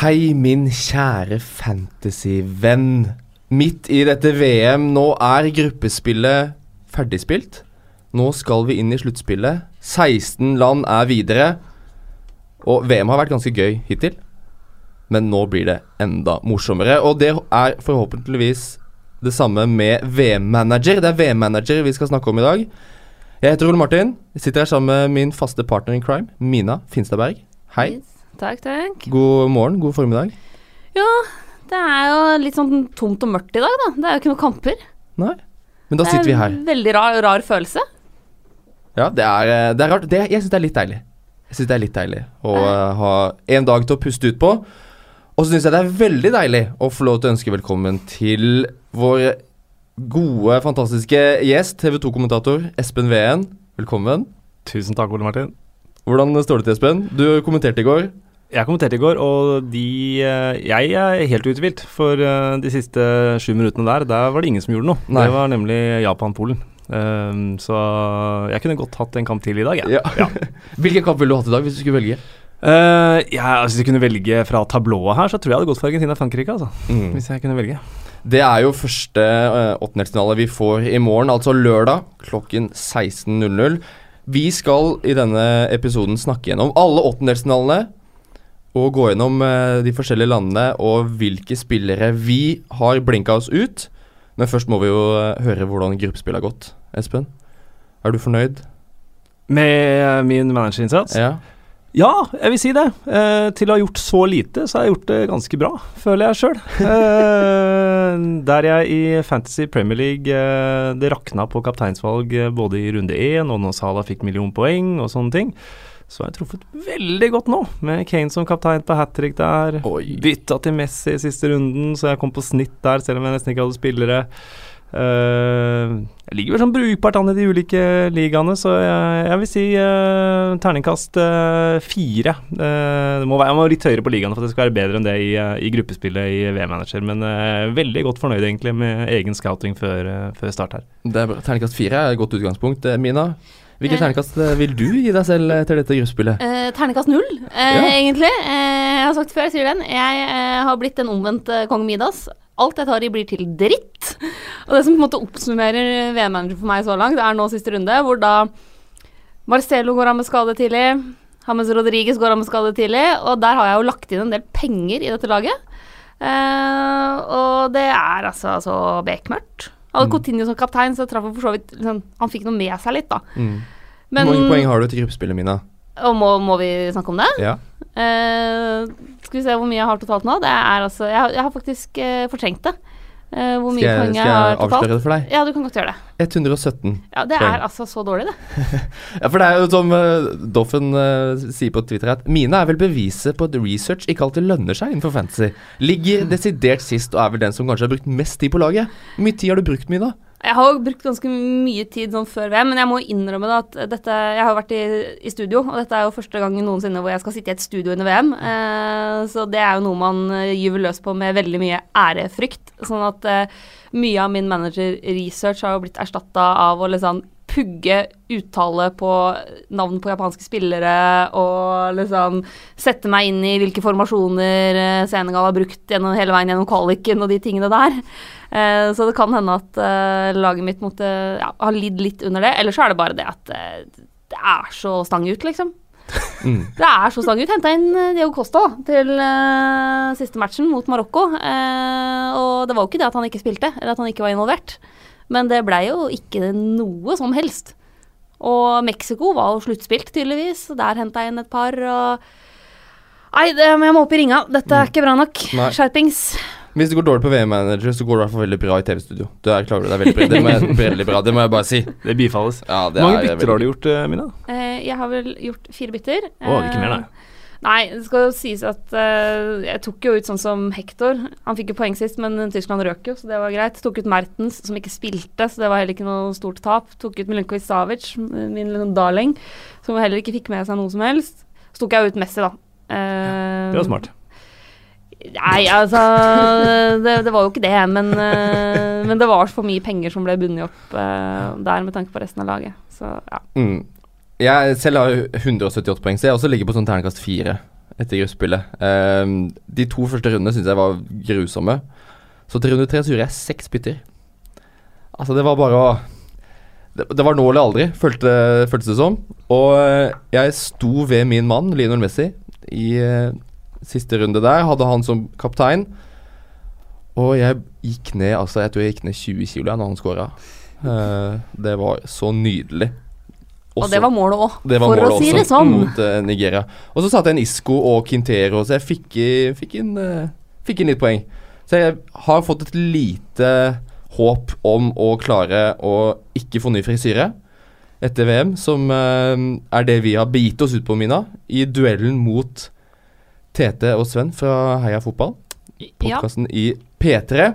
Hei, min kjære fantasyvenn. Midt i dette VM, nå er gruppespillet ferdigspilt. Nå skal vi inn i sluttspillet. 16 land er videre. Og VM har vært ganske gøy hittil, men nå blir det enda morsommere. Og det er forhåpentligvis det samme med VM-manager. Det er VM-manager vi skal snakke om i dag. Jeg heter Ole Martin. Jeg sitter her sammen med min faste partner in crime, Mina Finstadberg. Hei. Yes. Takk, takk. God morgen, god formiddag. Ja, det er jo litt sånn tomt og mørkt i dag, da. Det er jo ikke noen kamper. Nei, men da sitter vi her. Det er en veldig rar, rar følelse. Ja, det er, eh, det er rart. Det, jeg syns det er litt deilig. Jeg synes det er litt deilig å uh, ha en dag til å puste ut på. Og så syns jeg det er veldig deilig å få lov til å ønske velkommen til vår gode, fantastiske gjest, TV 2-kommentator Espen Veen. Velkommen. Tusen takk, Ole Martin. Hvordan står det til, Espen? Du kommenterte i går. Jeg kommenterte i går, og de Jeg er helt uthvilt. For de siste sju minuttene der, der var det ingen som gjorde noe. Nei. Det var nemlig Japan-Polen. Um, så jeg kunne godt hatt en kamp til i dag, jeg. Ja. ja. Hvilken kamp ville du hatt i dag, hvis du skulle velge? Uh, ja, altså, hvis jeg kunne velge fra tablået her, så tror jeg jeg hadde gått for Argentina-Frankrike. Altså, mm. Hvis jeg kunne velge. Det er jo første uh, åttendelsfinale vi får i morgen, altså lørdag klokken 16.00. Vi skal i denne episoden snakke gjennom alle åttendelsfinalene og gå gjennom uh, de forskjellige landene og hvilke spillere vi har blinka oss ut. Men først må vi jo uh, høre hvordan gruppespillet har gått. Espen, er du fornøyd? Med min managerinnsats? Ja. Ja, jeg vil si det. Eh, til å ha gjort så lite, så har jeg gjort det ganske bra, føler jeg sjøl. Eh, der jeg i Fantasy Premier League eh, Det rakna på kapteinsvalg eh, både i runde én og når Salah fikk millionpoeng og sånne ting. Så har jeg truffet veldig godt nå, med Kane som kaptein på hat trick der. Bytta til Messi i siste runden, så jeg kom på snitt der, selv om jeg nesten ikke hadde spillere. Uh, jeg ligger vel sånn brukbart an i de ulike ligaene, så jeg, jeg vil si uh, terningkast uh, fire. det må være, jeg må litt høyere på ligaene for at det skal være bedre enn det i, i gruppespillet i VM-manager, men veldig godt fornøyd egentlig med egen scouting før, før start her. Det er Terningkast fire er et godt utgangspunkt. Mina, hvilket ternekast vil du gi deg selv til dette gruppespillet? Ternekast null, ja. egentlig. jeg har sagt før, jeg sier den. Jeg har blitt en omvendt kong Midas. Alt jeg tar i, blir til dritt. Og det som på en måte oppsummerer VM-manager for meg så langt, det er nå siste runde, hvor da Marcelo går av med skade tidlig. Hames Rodriguez går av med skade tidlig, og der har jeg jo lagt inn en del penger i dette laget. Og det er altså så bekmørkt. Hadde mm. Coutinho som kaptein, så traff han for så vidt liksom, Han fikk noe med seg litt, da. Mm. Men, Hvor mange poeng har du til gruppespillet, Mina? Og må, må, vi snakke om det? Ja. Uh, skal vi se hvor mye jeg har totalt nå. Det er altså Jeg jeg har faktisk uh, fortrengt det. Uh, hvor mye poeng jeg, har totalt. Skal jeg avsløre det for deg? Ja, du kan godt gjøre det. 117 Ja, Det poeng. er altså så dårlig, det. ja, for det er jo som Doffen sier på Twitter, at mine er vel beviset på at research ikke alltid lønner seg innenfor fantasy. Ligger desidert sist og er vel den som kanskje har brukt mest tid på laget. Hvor mye tid har du brukt, Mina? Jeg har brukt ganske mye tid sånn før VM, men jeg må innrømme da at dette Jeg har vært i, i, studio, og dette er jo første gang noensinne hvor jeg skal sitte i et studio under VM. Eh, så det er jo noe man eh, gyver løs på med veldig mye ærefrykt. Sånn at eh, mye av min manager-research har jo blitt erstatta av å liksom pugge uttale på navn på japanske spillere og liksom sette meg inn i hvilke formasjoner eh, Senegal har brukt gjennom, hele veien gjennom kvaliken og de tingene der. Eh, så det kan hende at eh, laget mitt måtte ja, ha lidd litt under det. Eller så er det bare det at eh, det er så stang ut, liksom. Mm. Det er så stang ut. Henta inn Diego Costa til uh, siste matchen mot Marokko. Uh, og det var jo ikke det at han ikke spilte, eller at han ikke var involvert. Men det blei jo ikke noe som helst. Og Mexico var jo sluttspilt, tydeligvis. Der henta jeg inn et par. og Nei, det, jeg må opp i ringa. Dette er mm. ikke bra nok. Skjerpings. Hvis det går dårlig på VM-manager, så går det i hvert fall veldig bra i TV-studio. Du er, klarer du, det er veldig bra. Det, må jeg, veldig bra. det må jeg bare si. Det bifalles. Ja, det Hvor mange bytter veldig... har du gjort, uh, Mina? Uh, jeg har vel gjort fire bytter. Å, oh, ikke mer, nei. Eh, nei, det skal jo sies at uh, jeg tok jo ut sånn som Hector. Han fikk jo poeng sist, men Tyskland røk jo, så det var greit. Tok ut Mertens, som ikke spilte, så det var heller ikke noe stort tap. Tok ut Milenkovic Savic, min liksom darling, som heller ikke fikk med seg noe som helst. Så tok jeg ut Messi, da. Uh, det var smart. Nei, altså det, det, var jo ikke det, men, uh, men, det var for mye penger som ble bundet opp uh, der med tanke på resten av laget. Så ja. Mm. Jeg selv har 178 poeng, så jeg også ligger på sånn terningkast fire. etter gruppespillet. Um, de to første rundene syns jeg var grusomme. Så til runde tre så gjorde jeg seks bytter. Altså, det var bare å Det, det var nå eller aldri, følte, føltes det som. Og eh, jeg sto ved min mann, Lionel Messi, i eh, siste runde der. Hadde han som kaptein. Og jeg gikk ned altså jeg tror jeg gikk ned 20 kilo når han scora. det var så nydelig. og det var målet òg, for målet å si også, det sånn. Mot uh, Nigeria. Og så satte jeg en Isco og Quintero, så jeg fikk, fikk, inn, uh, fikk inn litt poeng. Så jeg har fått et lite håp om å klare å ikke få ny frisyre etter VM, som uh, er det vi har begitt oss ut på, Mina, i duellen mot Tete og Sven fra Heia Fotball Ja. i P3.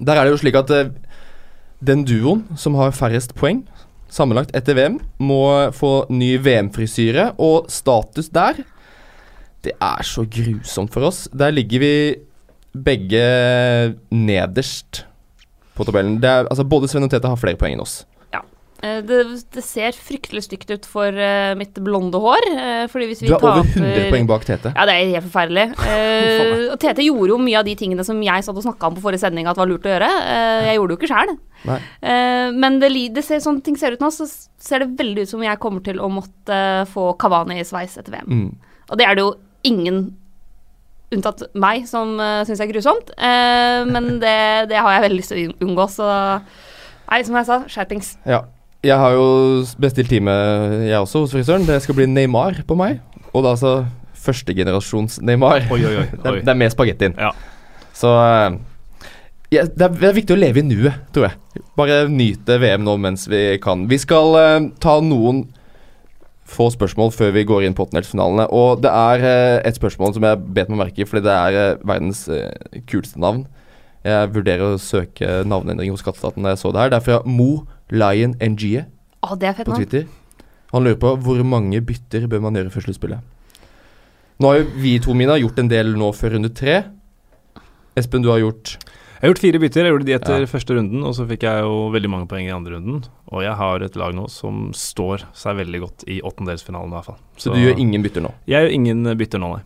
Der er det jo slik at eh, den duoen som har færrest poeng sammenlagt etter VM, må få ny VM-frisyre, og status der Det er så grusomt for oss. Der ligger vi begge nederst på tabellen. Det er, altså Både Sven og Tete har flere poeng enn oss. Eh, Det, det ser fryktelig stygt ut for uh, mitt blonde hår. Uh, fordi hvis vi Du er over 100 poeng bak Tete. Ja, det er helt forferdelig. Uh, og Tete gjorde jo mye av de tingene som jeg satt og snakka om på forrige sending at var lurt å gjøre. Jeg gjorde det jo ikke sjæl. Men det, det ser, sånn ting ser ut nå, så ser det veldig ut som jeg kommer til å måtte få Kavani-sveis etter VM. Mm. Og det er det jo ingen unntatt meg som uh, syns er grusomt. Men det, det har jeg veldig lyst til å unngå, så Nei, som jeg sa, skjerpings. Ja. Jeg har jo bestilt time, jeg også, hos frisøren. Det skal bli Neymar på meg. Og da altså førstegenerasjons Neymar. Oi, oi, oi. Det, er- det er med spagettien. Ja. Så eh, ja, det, er, det er viktig å leve i nuet, tror jeg. Bare nyte VM nå mens vi kan. Vi skal uh, ta noen få spørsmål før vi går inn på åttendelsfinalene. Og det er uh, et spørsmål som jeg bet meg merke i, fordi det er uh, verdens kuleste navn. Jeg vurderer å søke navneendring hos Skatteetaten da jeg så det her. Det er fra Mo Lion NG Å, det er fett på. Twitter. Han lurer på hvor mange bytter bør man gjøre før sluttspillet. Nå har jo vi to Mina gjort en del nå før runde tre. Espen, du har gjort Jeg har gjort fire bytter. Jeg gjorde de etter Ja. første runden, og så fikk jeg jo veldig mange poeng i andre runden. Og jeg har et lag nå som står seg veldig godt i åttendelsfinalen, i hvert fall. Så, du gjør ingen bytter nå. Jeg gjør ingen bytter nå, nei.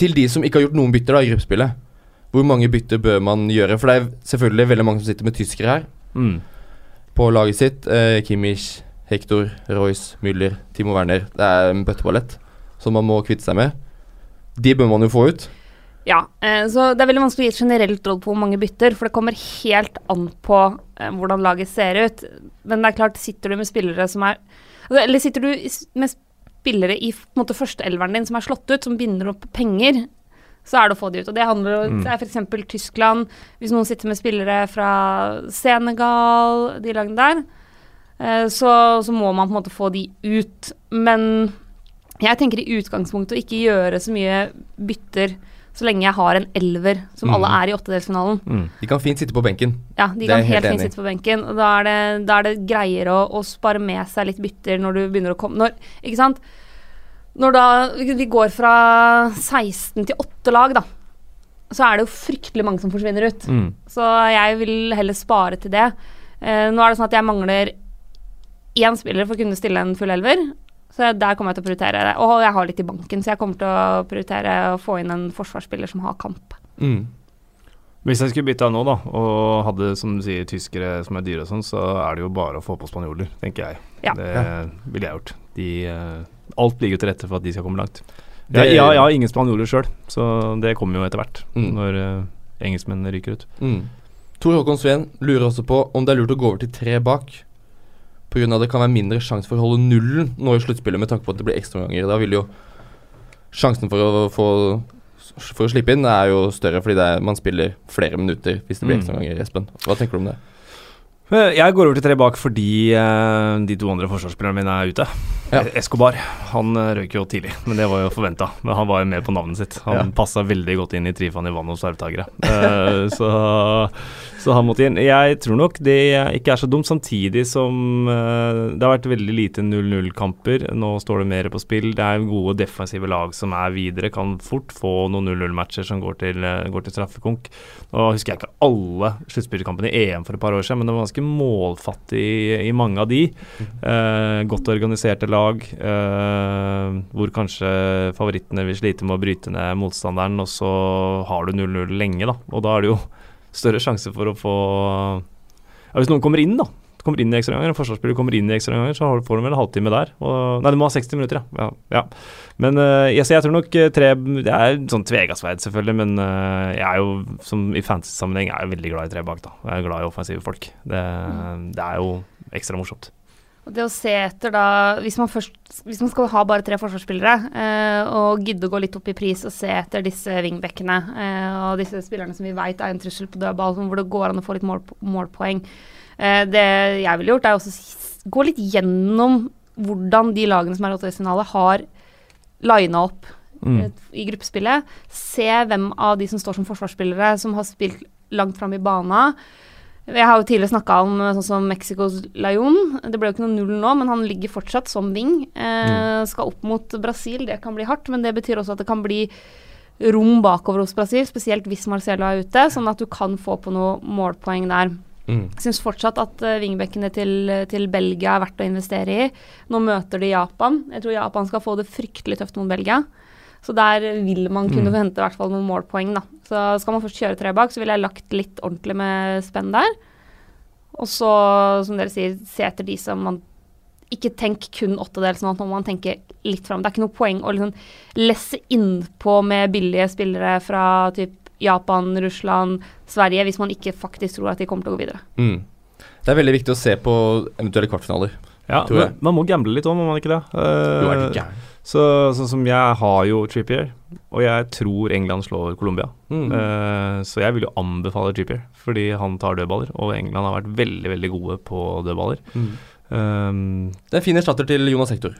Til de som ikke har gjort noen bytter da i gruppespillet, hvor mange bytter bør man gjøre? For det er selvfølgelig veldig mange som sitter med tyskere her Mm. På laget sitt. Eh, Kimmich, Hector, Royce, Müller, Timo Werner. Det er en bøtteballett som man må kvitte seg med. De bør man jo få ut. Ja, eh, så det er veldig vanskelig å gi et generelt råd på hvor mange bytter, for det kommer helt an på eh, hvordan laget ser ut. Men det er klart, sitter du med spillere som er altså, Eller sitter du med spillere i på en førsteelveren din som er slått ut, som binder opp penger, så er det å få de ut. Og det handler om Mm. det er f.eks. Tyskland. Hvis noen sitter med spillere fra Senegal, de lagene der, eh, så, så må man på en måte få de ut. Men jeg tenker i utgangspunktet å ikke gjøre så mye bytter så lenge jeg har en elver som Mm. alle er i åttedelsfinalen. Mm. De kan fint sitte på benken. Ja, de Det kan helt helt fint sitte på benken. Og da er det, da er det greiere å, å spare med seg litt bytter når du begynner å komme når, Ikke sant? Når da vi går fra 16 til 8 lag, da, så er det jo fryktelig mange som forsvinner ut. Mm. Så jeg vil heller spare til det. Eh, nå er det sånn at jeg mangler én spiller for å kunne stille en full elver. Så jeg- der kommer jeg til å prioritere det. Og jeg har litt i banken, så jeg kommer til å prioritere å få inn en forsvarsspiller som har kamp. Mm. Hvis jeg skulle bytta nå, da, og hadde som du sier tyskere som er dyre og sånn, så er det jo bare å få på spanjoler, tenker jeg. Ja. Det ville jeg gjort. De, eh, alt ligger til rette for at de skal komme langt. Det- Jeg, ja, jeg har ingen spanjoler sjøl, så det kommer jo etter hvert, Mm. når uh, engelskmennene ryker ut. Mm. Tor Håkon Sveen lurer også på om det er lurt å gå over til tre bak. Pga. det kan være mindre sjanse for å holde nullen nå i sluttspillet med tanke på at det blir ekstraomganger. Da vil jo sjansen for å få For å slippe inn er jo større fordi det er, man spiller flere minutter hvis det blir Mm. ekstraomganger. Espen, hva tenker du om det? Eh, Jeg går over til tre bak fordi eh, de to andre forsvarsspillerne mine er ute. Ja. Eh, Escobar han røyk jo tidlig, men det var jo forventa. Men han var jo med på navnet sitt. Han Ja. passa veldig godt inn i Trifan Ivanovs arvtakere. Eh, så Så han måtte inn. Jeg tror nok det ikke er så dumt, samtidig som uh, det har vært veldig lite 0-0-kamper. Nå står det mer på spill. Det er gode defensive lag som er videre. Kan fort få noen 0-0-matcher som går til, uh, går til straffekonk. Nå husker jeg ikke alle sluttspillkampene i EM for et par år siden, men det var ganske målfattig i, i mange av de. Uh, godt organiserte lag hvor kanskje favorittene vil slite med å bryte ned motstanderen, og så har du 0-0 lenge, da. Og da er det jo større sjanse for å få ja, Hvis noen kommer inn, da. Kommer inn i ekstraomganger, en forsvarsspiller kommer inn i ekstraomganger, så får du vel en halvtime der. Og, nei, du må ha 60 minutter, ja. ja, ja. Men uh, jeg, jeg, tror nok eh, tre Det er sånn tvegassverd, selvfølgelig, men uh, jeg er jo, som i fantasy-sammenheng, er jeg veldig glad i tre bak, da. Jeg er glad i offensive folk. Det, mm. det er jo ekstra morsomt. Og det å se etter da Hvis man, først, hvis man skal ha bare tre forsvarsspillere, eh, og gidde å gå litt opp i pris og se etter disse wingbackene eh, og disse spillerne som vi vet er en trussel på dødball, hvor det går an å få litt mål, målpoeng eh, Det jeg ville gjort, er også gå litt gjennom hvordan de lagene som er åttedelsfinale, har lina opp mm. Eh, i gruppespillet. Se hvem av de som står som forsvarsspillere, som har spilt langt fram i bana. Jeg har jo tidligere snakka om eh, sånn som Mexicos Lion. Det ble jo ikke noe null nå, men han ligger fortsatt som wing. Eh, mm. Skal opp mot Brasil, det kan bli hardt, men det betyr også at det kan bli rom bakover hos Brasil, spesielt hvis Marcelo er ute, sånn at du kan få på noe målpoeng der. Mm. Syns fortsatt at uh, til, til, Belgia er verdt å investere i. Nå møter de Japan. Jeg tror Japan skal få det fryktelig tøft mot Belgia. Så der vil man kunne mm. hente i hvert fall noen målpoeng, da. Så skal man først kjøre tre bak, så ville jeg lagt litt ordentlig med spenn der. Og så, som dere sier, se etter de som man Ikke tenk kun åttedels nå, nå må man tenke litt fram. Det er ikke noe poeng å liksom lesse innpå med billige spillere fra typ Japan, Russland, Sverige, hvis man ikke faktisk tror at de kommer til å gå videre. Mm. Det er veldig viktig å se på eventuelle kvartfinaler. Ja, men, man må gamble litt òg, må man ikke det? Uh. Så, sånn som jeg har jo Trippier, og jeg tror England slår Colombia. Mm. Uh, så jeg vil jo anbefale Trippier, fordi han tar dødballer, og England har vært veldig veldig gode på dødballer. Mm. Um, det er en fin erstatter til Jonas Hector.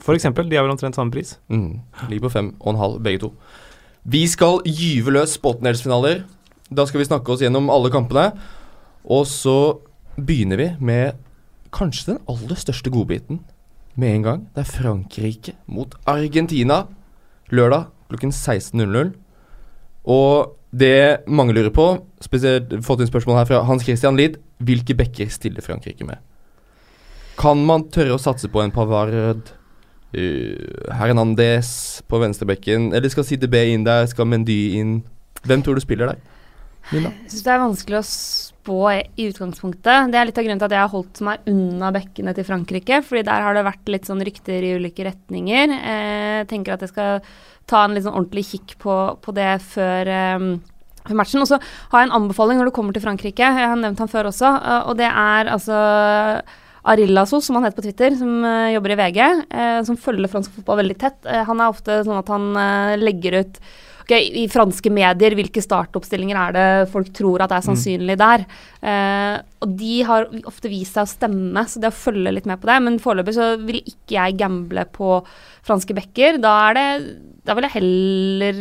For eksempel. De har vel omtrent samme pris. Mm. Ligger på fem og en halv, begge to. Vi skal gyve løs på åttendelsfinaler. Da skal vi snakke oss gjennom alle kampene. Og så begynner vi med kanskje den aller største godbiten med en gang. Det er Frankrike mot Argentina lørdag klokken 16.00. Og det mange lurer på, spesielt fått inn spørsmål her fra Hans Christian Lid, hvilke bekker stiller Frankrike med? Kan man tørre å satse på en Pavard, uh, Hernandez på venstrebekken, eller skal CDB inn der, skal Mendy inn? Hvem tror du spiller der? Jeg syns det er vanskelig å spå i utgangspunktet. Det er litt av grunnen til at jeg har holdt meg unna bekkene til Frankrike. fordi der har det vært litt sånn rykter i ulike retninger. Eh, jeg tenker at jeg skal ta en litt sånn ordentlig kikk på, på det før, um, matchen. Og så har jeg en anbefaling når du kommer til Frankrike. Jeg har nevnt han før også. Uh, og det er altså Arillasos, som han heter på Twitter, som jobber i VG, som følger fransk fotball veldig tett. han er ofte sånn at han legger ut i franske medier hvilke startoppstillinger er det folk tror at er mm. sannsynlig der. Eh, og de har ofte vist seg å stemme, så det å følge litt med på det. Men foreløpig så vil ikke jeg gamble på franske bekker. Da, det, da vil jeg heller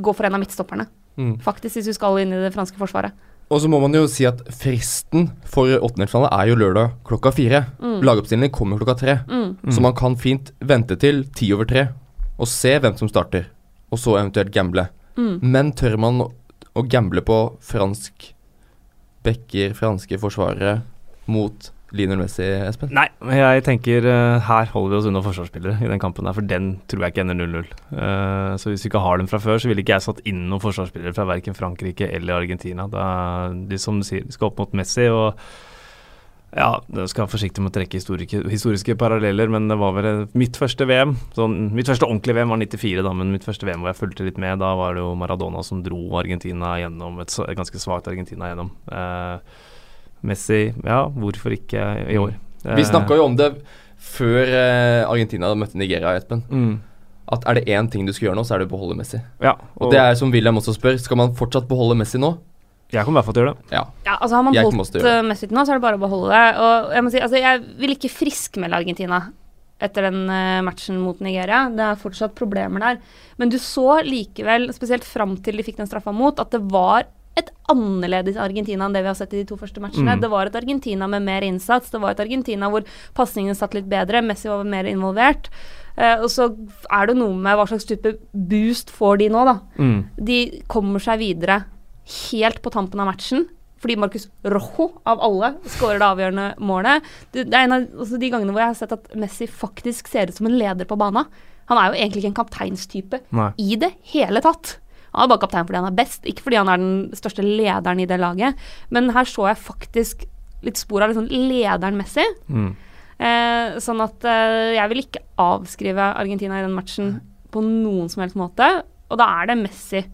gå for en av midtstopperne, mm. faktisk, hvis du skal inn i det franske forsvaret. Og så må man jo si at fristen for åttendelsfinale er jo lørdag klokka fire. Mm. Lagoppstillingen kommer klokka tre. Mm. Så man kan fint vente til ti over tre og se hvem som starter og så eventuelt gamble. Mm. Men tør man å gamble på fransk backer, franske forsvarere, mot Lionel Messi, Espen? Nei, jeg tenker uh, her holder vi oss unna forsvarsspillere i den kampen her, for den tror jeg ikke ender 0-0. Uh, eh, så hvis vi ikke har dem fra før, så ville ikke jeg satt inn noen forsvarsspillere fra verken Frankrike eller Argentina. Da, de som sier, skal opp mot Messi. og ja, jeg skal være forsiktig med å trekke historiske, paralleller, men det var vel mitt første VM. Sånn, mitt første ordentlige VM var 94, da, men mitt første VM hvor jeg fulgte litt med, da var det jo Maradona som dro Argentina gjennom, et, et ganske svakt Argentina gjennom. Eh, Messi, ja, hvorfor ikke i år? Eh, Vi snakka jo om det før eh, Argentina møtte Nigeria, Espen. Mm. At er det én ting du skal gjøre nå, så er det å beholde Messi. Ja, og, og det er som William også spør, skal man fortsatt beholde Messi nå? Jeg kommer i hvert fall til å gjøre det. Ja. ja altså Har man jeg holdt uh, Messi nå, så er det bare å beholde det. Og Jeg må si, altså jeg vil ikke friskmelde Argentina etter den uh, matchen mot Nigeria. Det er fortsatt problemer der. Men du så likevel, spesielt fram til de fikk den straffa mot, at det var et annerledes Argentina enn det vi har sett i de to første matchene. Mm. Det var et Argentina med mer innsats. Det var et Argentina hvor pasningene satt litt bedre. Messi var mer involvert. Uh, og så er det noe med hva slags type boost får de nå, da. Mm. De kommer seg videre helt på tampen av matchen. Fordi Marcus Rojo, av alle, skårer det avgjørende målet. Det, er en av altså de gangene hvor jeg har sett at Messi faktisk ser ut som en leder på banen. Han er jo egentlig ikke en kapteinstype Nei. i det hele tatt. Han er bare kaptein fordi han er best, ikke fordi han er den største lederen i det laget. Men her så jeg faktisk litt spor av liksom lederen Messi. Mm. Eh, sånn at eh, jeg vil ikke avskrive Argentina i den matchen på noen som helst måte. Og da er det Messi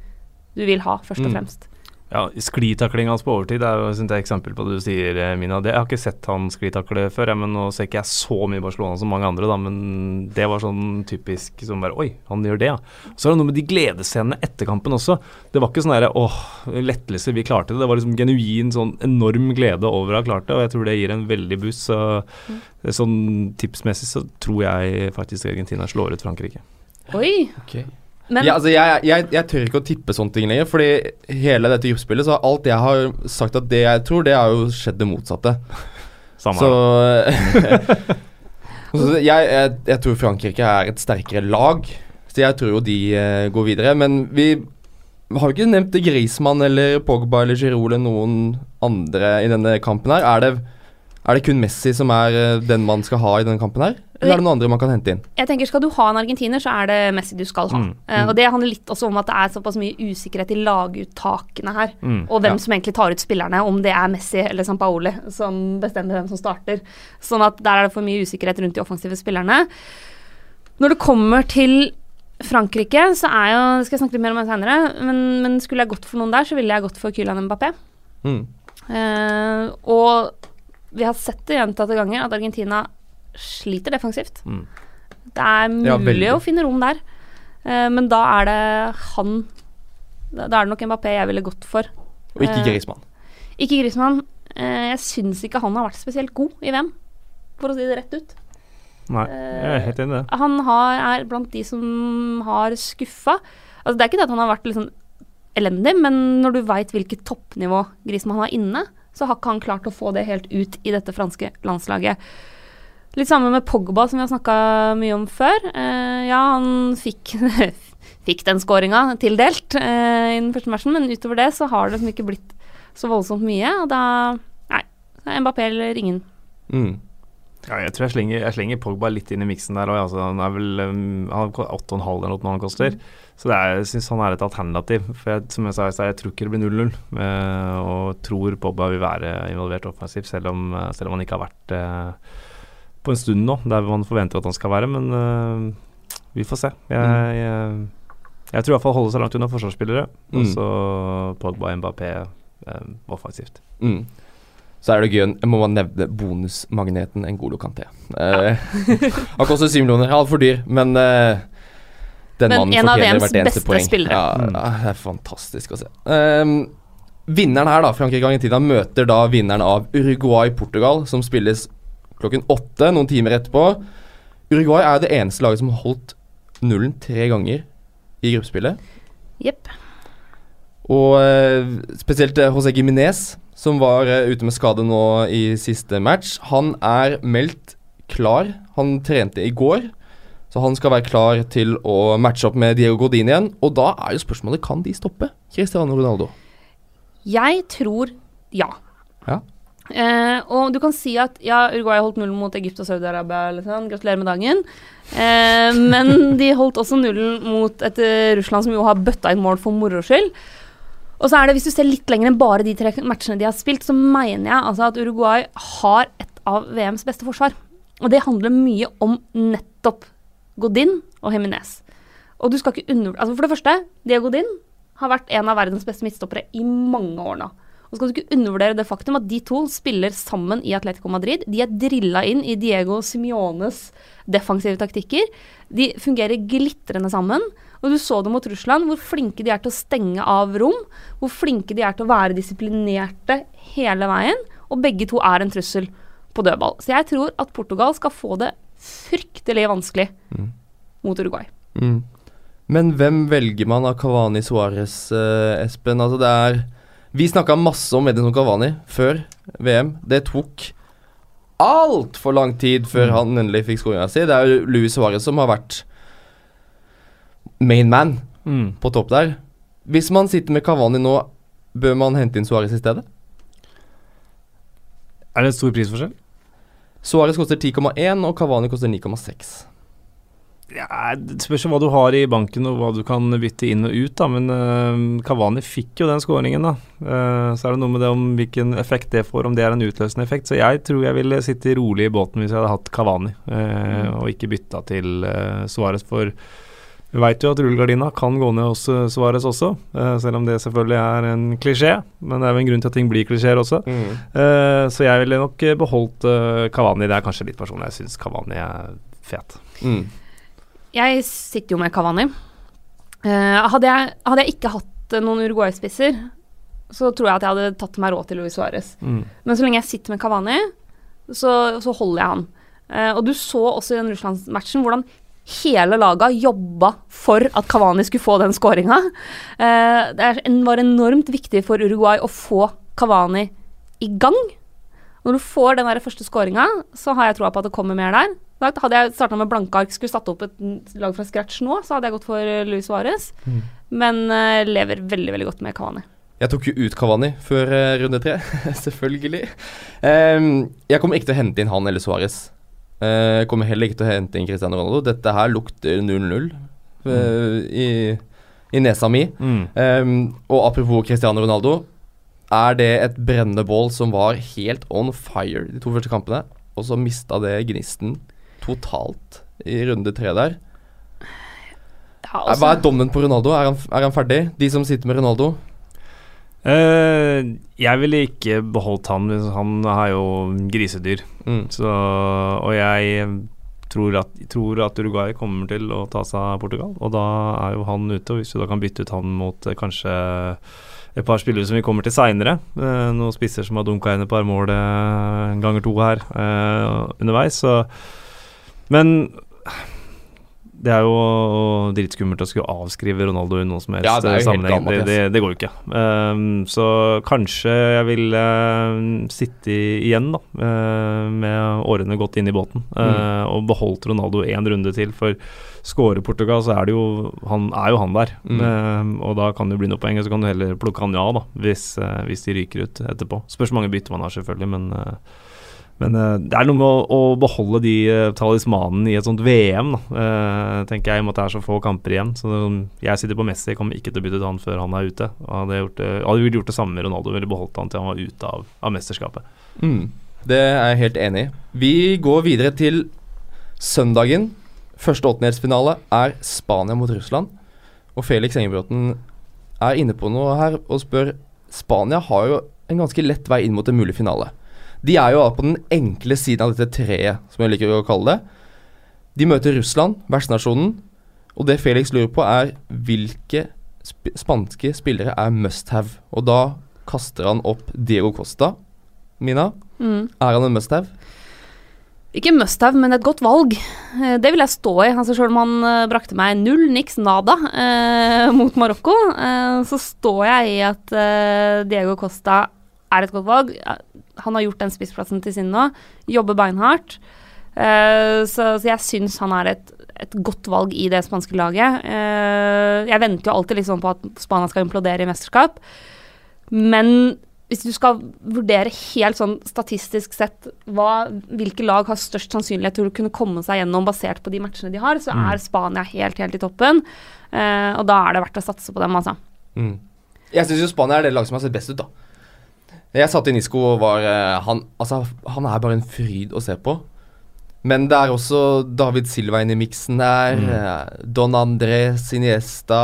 du vil ha, først og Mm. Ja, Sklitakling hans på overtid er jo et eksempel på det du sier, eh, Mina. Det, jeg har ikke sett han sklitakle før, jeg, men nå ser ikke jeg så mye Barcelona som mange andre, da, men det var sånn typisk som bare Oi, han gjør det, ja. Så er det noe med de gledesscenene etter kampen også. Det var ikke sånn derre åh, lettelse, vi klarte det. Det var liksom genuin sånn enorm glede over å ha klart det, og jeg tror det gir en veldig boost. Så sånn tipsmessig så tror jeg faktisk Argentina slår ut Frankrike. Oi! Ok. Men ja, altså jeg, jeg, jeg tør ikke å tippe sånne ting lenger, fordi hele dette gruppespillet, så alt jeg har sagt at det jeg tror, det har jo skjedd det motsatte. Samme Så, så jeg, jeg, jeg tror Frankrike er et sterkere lag, så jeg tror jo de uh, går videre. Men vi har jo ikke nevnt Griezmann eller Pogba eller Giroud eller noen andre i denne kampen her. Er det, er det kun Messi som er eh, den man skal ha i denne kampen her? Eller er det noen andre man kan hente inn? jeg tenker skal du ha en argentiner, så er det Messi du skal ha. Mm, mm. Uh, og det handler litt også om at det er såpass mye usikkerhet i laguttakene her. Mm, Og hvem ja. som egentlig tar ut spillerne, om det er Messi eller Sampaoli som bestemmer hvem som starter. Sånn at der er det for mye usikkerhet rundt de offensive spillerne. Når det kommer til Frankrike, så er jo Det skal jeg snakke litt mer om senere, men, men skulle jeg gått for noen der, så ville jeg gått for Kylian Mbappé. Eh, og vi har sett det gjentatte ganger at Argentina sliter defensivt. Mm. Det er mulig ja, å finne rom der, uh, men da er det han Da er det nok Mbappé jeg ville gått for. Og ikke Eh, Uh, Ikke Griezmann. Uh, jeg syns ikke han har vært spesielt god i VM, for å si det rett ut. Nei, jeg er helt enig i det. Han har, er blant de som har skuffa. Altså, det er ikke det at han har vært liksom elendig, men når du veit hvilket toppnivå Griezmann har inne, så har ikke han klart å få det helt ut i dette franske landslaget. Litt samme med Pogba, som vi har snakka mye om før. Eh, ja, han fikk, fikk den skåringa tildelt eh, i den første matchen, men utover det så har det liksom ikke blitt så voldsomt mye. Og da Nei. Mbappé eller ingen. Mm. Ja, jeg tror jeg slenger, jeg slenger Pogba litt inn i miksen der òg. Altså, han er vel um, han har 8,5 eller noe han koster. Så det er, jeg syns han er et alternativ. For jeg, som jeg sa i stad, jeg tror ikke det blir 0-0. eh, og tror Pogba vil være involvert offensivt, selv eh, selv om han ikke har vært eh, på en stund nå, der man forventer at han skal være. Men uh, vi får se. Jeg, jeg, jeg tror iallfall holde seg langt unna forsvarsspillere. Og Mm. så Pogba Mbappé eh, offensivt. Mm. Så er det gøy, jeg må bare nevne bonusmagneten Ngolo Kanté. Ja. han koster syv millioner, altfor dyr, men uh, den Men mannen en av fortjener VMs hvert eneste beste poeng. spillere. Ja, Mm. Det er fantastisk å se. Um, vinneren her, da, Frankrike-Argentina, møter da vinneren av Uruguay-Portugal, som spilles klokken åtte, noen timer etterpå. Uruguay er det eneste laget som har holdt nullen tre ganger i gruppespillet. Jepp. Og eh, spesielt eh, José Giminez, som var eh, ute med skade nå i siste match. Han er meldt klar. Han trente i går, så han skal være klar til å matche opp med Diego Godin igjen. Og da er jo spørsmålet kan de stoppe Cristiano Ronaldo. Jeg tror ja. Ja. Eh, og du kan si at ja, Uruguay holdt nullen mot Egypt og Saudi-Arabia. Liksom. Gratulerer med dagen. Eh, men de holdt også nullen mot et eh, Russland som jo har bøtta inn mål for moro skyld. Og så er det, hvis du ser litt lenger enn bare de tre matchene de har spilt, så mener jeg altså at Uruguay har et av VMs beste forsvar. Og det handler mye om nettopp Godin og Jimenez. Og du skal ikke under... Altså for det første, Diego Godin har vært en av verdens beste midtstoppere i mange år nå. Og så skal du ikke undervurdere det faktum at de to spiller sammen i Atletico Madrid. De er drilla inn i Diego Simiones defensive taktikker. De fungerer glitrende sammen. Og du så det mot Russland, hvor flinke de er til å stenge av rom. Hvor flinke de er til å være disiplinerte hele veien. Og begge to er en trussel på dødball. Så jeg tror at Portugal skal få det fryktelig vanskelig Mm. mot Uruguay. Mm. Men hvem velger man av Cavani Suárez, eh, Espen? Altså det er Vi snakka masse om Edinson Cavani før VM. Det tok altfor lang tid før Mm. han endelig fikk skåringa si. Det er jo Luis Suárez som har vært main man Mm. på topp der. Hvis man sitter med Cavani nå, bør man hente inn Suárez i stedet? Er det en stor prisforskjell? Suárez koster 10,1, og Cavani koster 9,6. Ja, Det spørs hva du har i banken og hva du kan bytte inn og ut, da. Men uh, Kavani fikk jo den skåringen, da. Eh, så er det noe med det om hvilken effekt det får, om det er en utløsende effekt. Så jeg tror jeg ville sitte rolig i båten hvis jeg hadde hatt Kavani, eh, og ikke bytta til uh, Svares For vi veit jo at rullegardina kan gå ned hos Svares også, eh, selv om det selvfølgelig er en klisjé. Men det er jo en grunn til at ting blir klisjeer også. Eh, så jeg ville nok eh, beholdt uh, Kavani. Det er kanskje litt personlig, jeg syns Kavani er fet. Mm. Jeg sitter jo med Cavani. Uh, hadde, jeg, hadde jeg ikke hatt eh, noen Uruguay-spisser, så tror jeg at jeg hadde tatt meg råd til Luis Suárez. Mm. Men så lenge jeg sitter med Cavani, så, så holder jeg han. Uh, og du så også i den Russlandsmatchen hvordan hele laget jobba for at Cavani skulle få den skåringa. Uh, det var enormt viktig for Uruguay å få Cavani i gang. Når du får den der første skåringa, så har jeg troa på at det kommer mer der. Hadde jeg starta med blanke ark, skulle satt opp et lag fra scratch nå, så hadde jeg gått for eh, Luis Suárez. Mm. Men uh, lever veldig, veldig godt med Cavani. Jeg tok jo ut Cavani før uh, runde tre, selvfølgelig. Um, jeg kommer ikke til å hente inn han eller Suárez. Uh, jeg kommer heller ikke til å hente inn Cristiano Ronaldo. Dette her lukter 0-0 mm. i, i nesa mi. Mm. Um, og apropos Cristiano Ronaldo. Er det et brennende bål som var helt on fire de to første kampene, og så mista det gnisten totalt i runde tre der? Ja, også, Hva er dommen på Ronaldo? Er han, er han ferdig? De som sitter med Ronaldo? Uh, jeg ville ikke beholdt han. Han er jo grisedyr. Mm. Så, og jeg tror at, tror at Uruguay kommer til å ta seg av Portugal, og da er jo han ute. Og hvis du da kan bytte ut han mot eh, kanskje et par spillere som vi kommer til seinere, uh, noen spisser som har dunka inn et par mål eh, ganger to her uh, underveis, så Men det er jo dritskummelt å skulle avskrive Ronaldo i noen som helst Ja, det sammenheng. Det, det, det går jo ikke. Um, så kanskje jeg vil uh, sitte igjen, da, uh, med årene godt inn i båten, uh, Mm. og beholdt Ronaldo én runde til. For skårer Portugal, så er det jo Han er jo han der. Mm. Um, og da kan det bli noe poeng, og så kan du heller plukke han ja, da, hvis, uh, hvis de ryker ut etterpå. Spørs hvor mange bytter man har, selvfølgelig, men men uh, det er noe med å, å beholde de uh, talismanene i et sånt VM, da. uh, tenker jeg, i og med at det er så få kamper igjen. Så um, jeg sitter på Messi, kommer ikke til å bytte ut han før han er ute. Og Hadde gjort det, hadde gjort det samme med Ronaldo, ville beholdt han til han var ute av, av mesterskapet. Mm. Det er jeg helt enig i. Vi går videre til søndagen. Første åttendedelsfinale er Spania mot Russland. Og Felix Engebråten er inne på noe her og spør Spania har jo en ganske lett vei inn mot en mulig finale. De er jo på den enkle siden av dette treet, som jeg liker å kalle det. De møter Russland, vertsnasjonen, og det Felix lurer på, er hvilke sp spanske spillere er must have. Og da kaster han opp Diego Costa. Mina, Mm. er han en must have? Ikke must have, men et godt valg. Eh, Det vil jeg stå i. Altså Selv om han eh, brakte meg null, niks, nada eh, mot Marokko, eh, så står jeg i at eh, Diego Costa er et godt valg. Han har gjort den spissplassen til sin nå. Jobber beinhardt. Uh, så, så jeg syns han er et, et godt valg i det spanske laget. Uh, jeg venter jo alltid liksom på at Spania skal implodere i mesterskap. Men hvis du skal vurdere helt sånn statistisk sett hva, hvilke lag har størst sannsynlighet til å kunne komme seg gjennom basert på de matchene de har, så Mm. er Spania helt, helt i toppen. Uh, og da er det verdt å satse på dem, altså. Mm. Jeg syns jo Spania er det laget som har sett best ut, da. Jeg satt i Nisko og var eh, han, altså, han er bare en fryd å se på. Men det er også David Silva inne i miksen der. Mm. eh, Don Andres Siniesta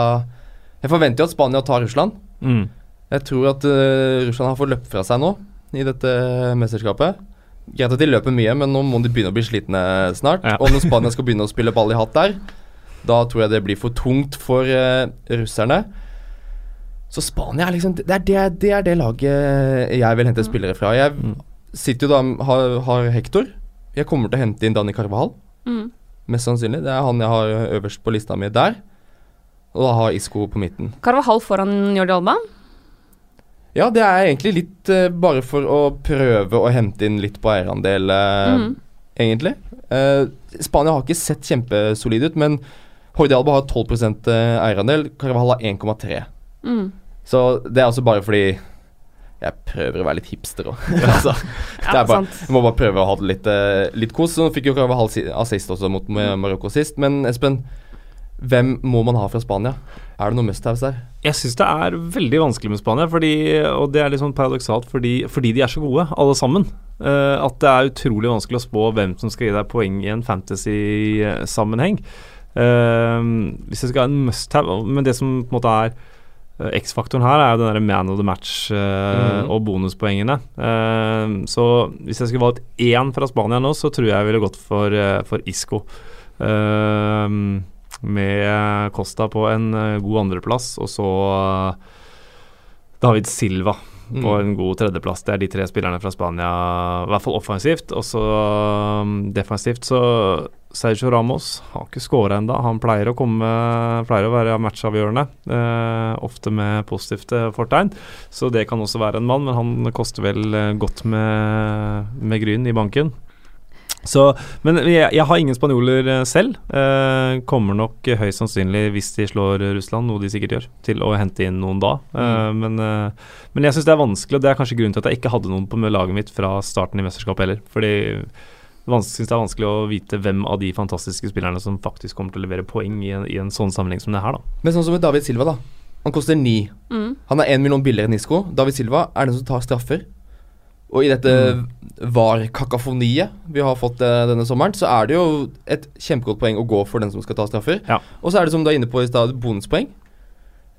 Jeg forventer jo at Spania tar Russland. Mm. Jeg tror at uh, Russland har fått løpt fra seg nå i dette mesterskapet. Greit at de løper mye, men nå må de begynne å bli slitne snart. Ja. Og når Spania skal begynne å spille ball i hatt der, da tror jeg det blir for tungt for uh, russerne. Så Spania er liksom Det er det, det, er det laget jeg vil hente spillere fra. Jeg Mm. sitter jo da har, har Hector. Jeg kommer til å hente inn Dani Carvahal, Mm. mest sannsynlig. Det er han jeg har øverst på lista mi der. Og da har Isco på midten. Carvahal foran Jordi Alba. Ja, det er egentlig litt uh, bare for å prøve å hente inn litt på eierandel, uh, mm. egentlig. Uh, Spania har ikke sett kjempesolid ut, men Jordi Alba har 12% eierandel, Carvahal har 1,3. Mm. Så det er altså bare fordi jeg prøver å være litt hipster òg. altså, Ja, er jeg må bare prøve å ha det litt, uh, litt kos. Så fikk jo Carvajal halv assist også mot Mar- Marokko sist. Men Espen, hvem må man ha fra Spania? Er det noe must-haves der? Jeg syns det er veldig vanskelig med Spania, fordi, og det er litt sånn paradoksalt fordi, fordi de er så gode, alle sammen. Uh, at det er utrolig vanskelig å spå hvem som skal gi deg poeng i en fantasy-sammenheng. Uh, hvis jeg skal ha en must-have Men det som på en måte er X-faktoren her, er jo den der man of the match uh, mm. og bonuspoengene. Uh, så hvis jeg skulle valgt én fra Spania nå, så tror jeg jeg ville gått for, uh, for Isco. Eh, med Costa på en eh, god andreplass, og så eh, David Silva på Mm. en god tredjeplass. Det er de tre spillerne fra Spania, i hvert fall offensivt. Og så um, defensivt så Sergio Ramos har ikke skåra ennå. Han pleier å komme Pleier å være matchavgjørende, eh, ofte med positivt eh, fortegn. Så det kan også være en mann, men han koster vel eh, godt med, med Gryn i banken. Så, men jeg, jeg har ingen spanjoler eh, selv. Eh, kommer nok høyst sannsynlig, hvis de slår Russland, noe de sikkert gjør, til å hente inn noen da. Eh, men, eh, men jeg syns det er vanskelig, og det er kanskje grunnen til at jeg ikke hadde noen på laget mitt fra starten i mesterskapet heller. Fordi syns det er vanskelig å vite hvem av de fantastiske spillerne som faktisk kommer til å levere poeng i en, i en sånn sammenheng som det her, da. Men sånn som med David Silva, da. Han koster ni. Mm. Han er én million billigere enn Isco. David Silva er den som tar straffer. Og i dette VAR-kakafoniet vi har fått uh, denne sommeren, så er det jo et kjempegodt poeng å gå for den som skal ta straffer. Ja. Og så er det som du er inne på i stad, bonuspoeng.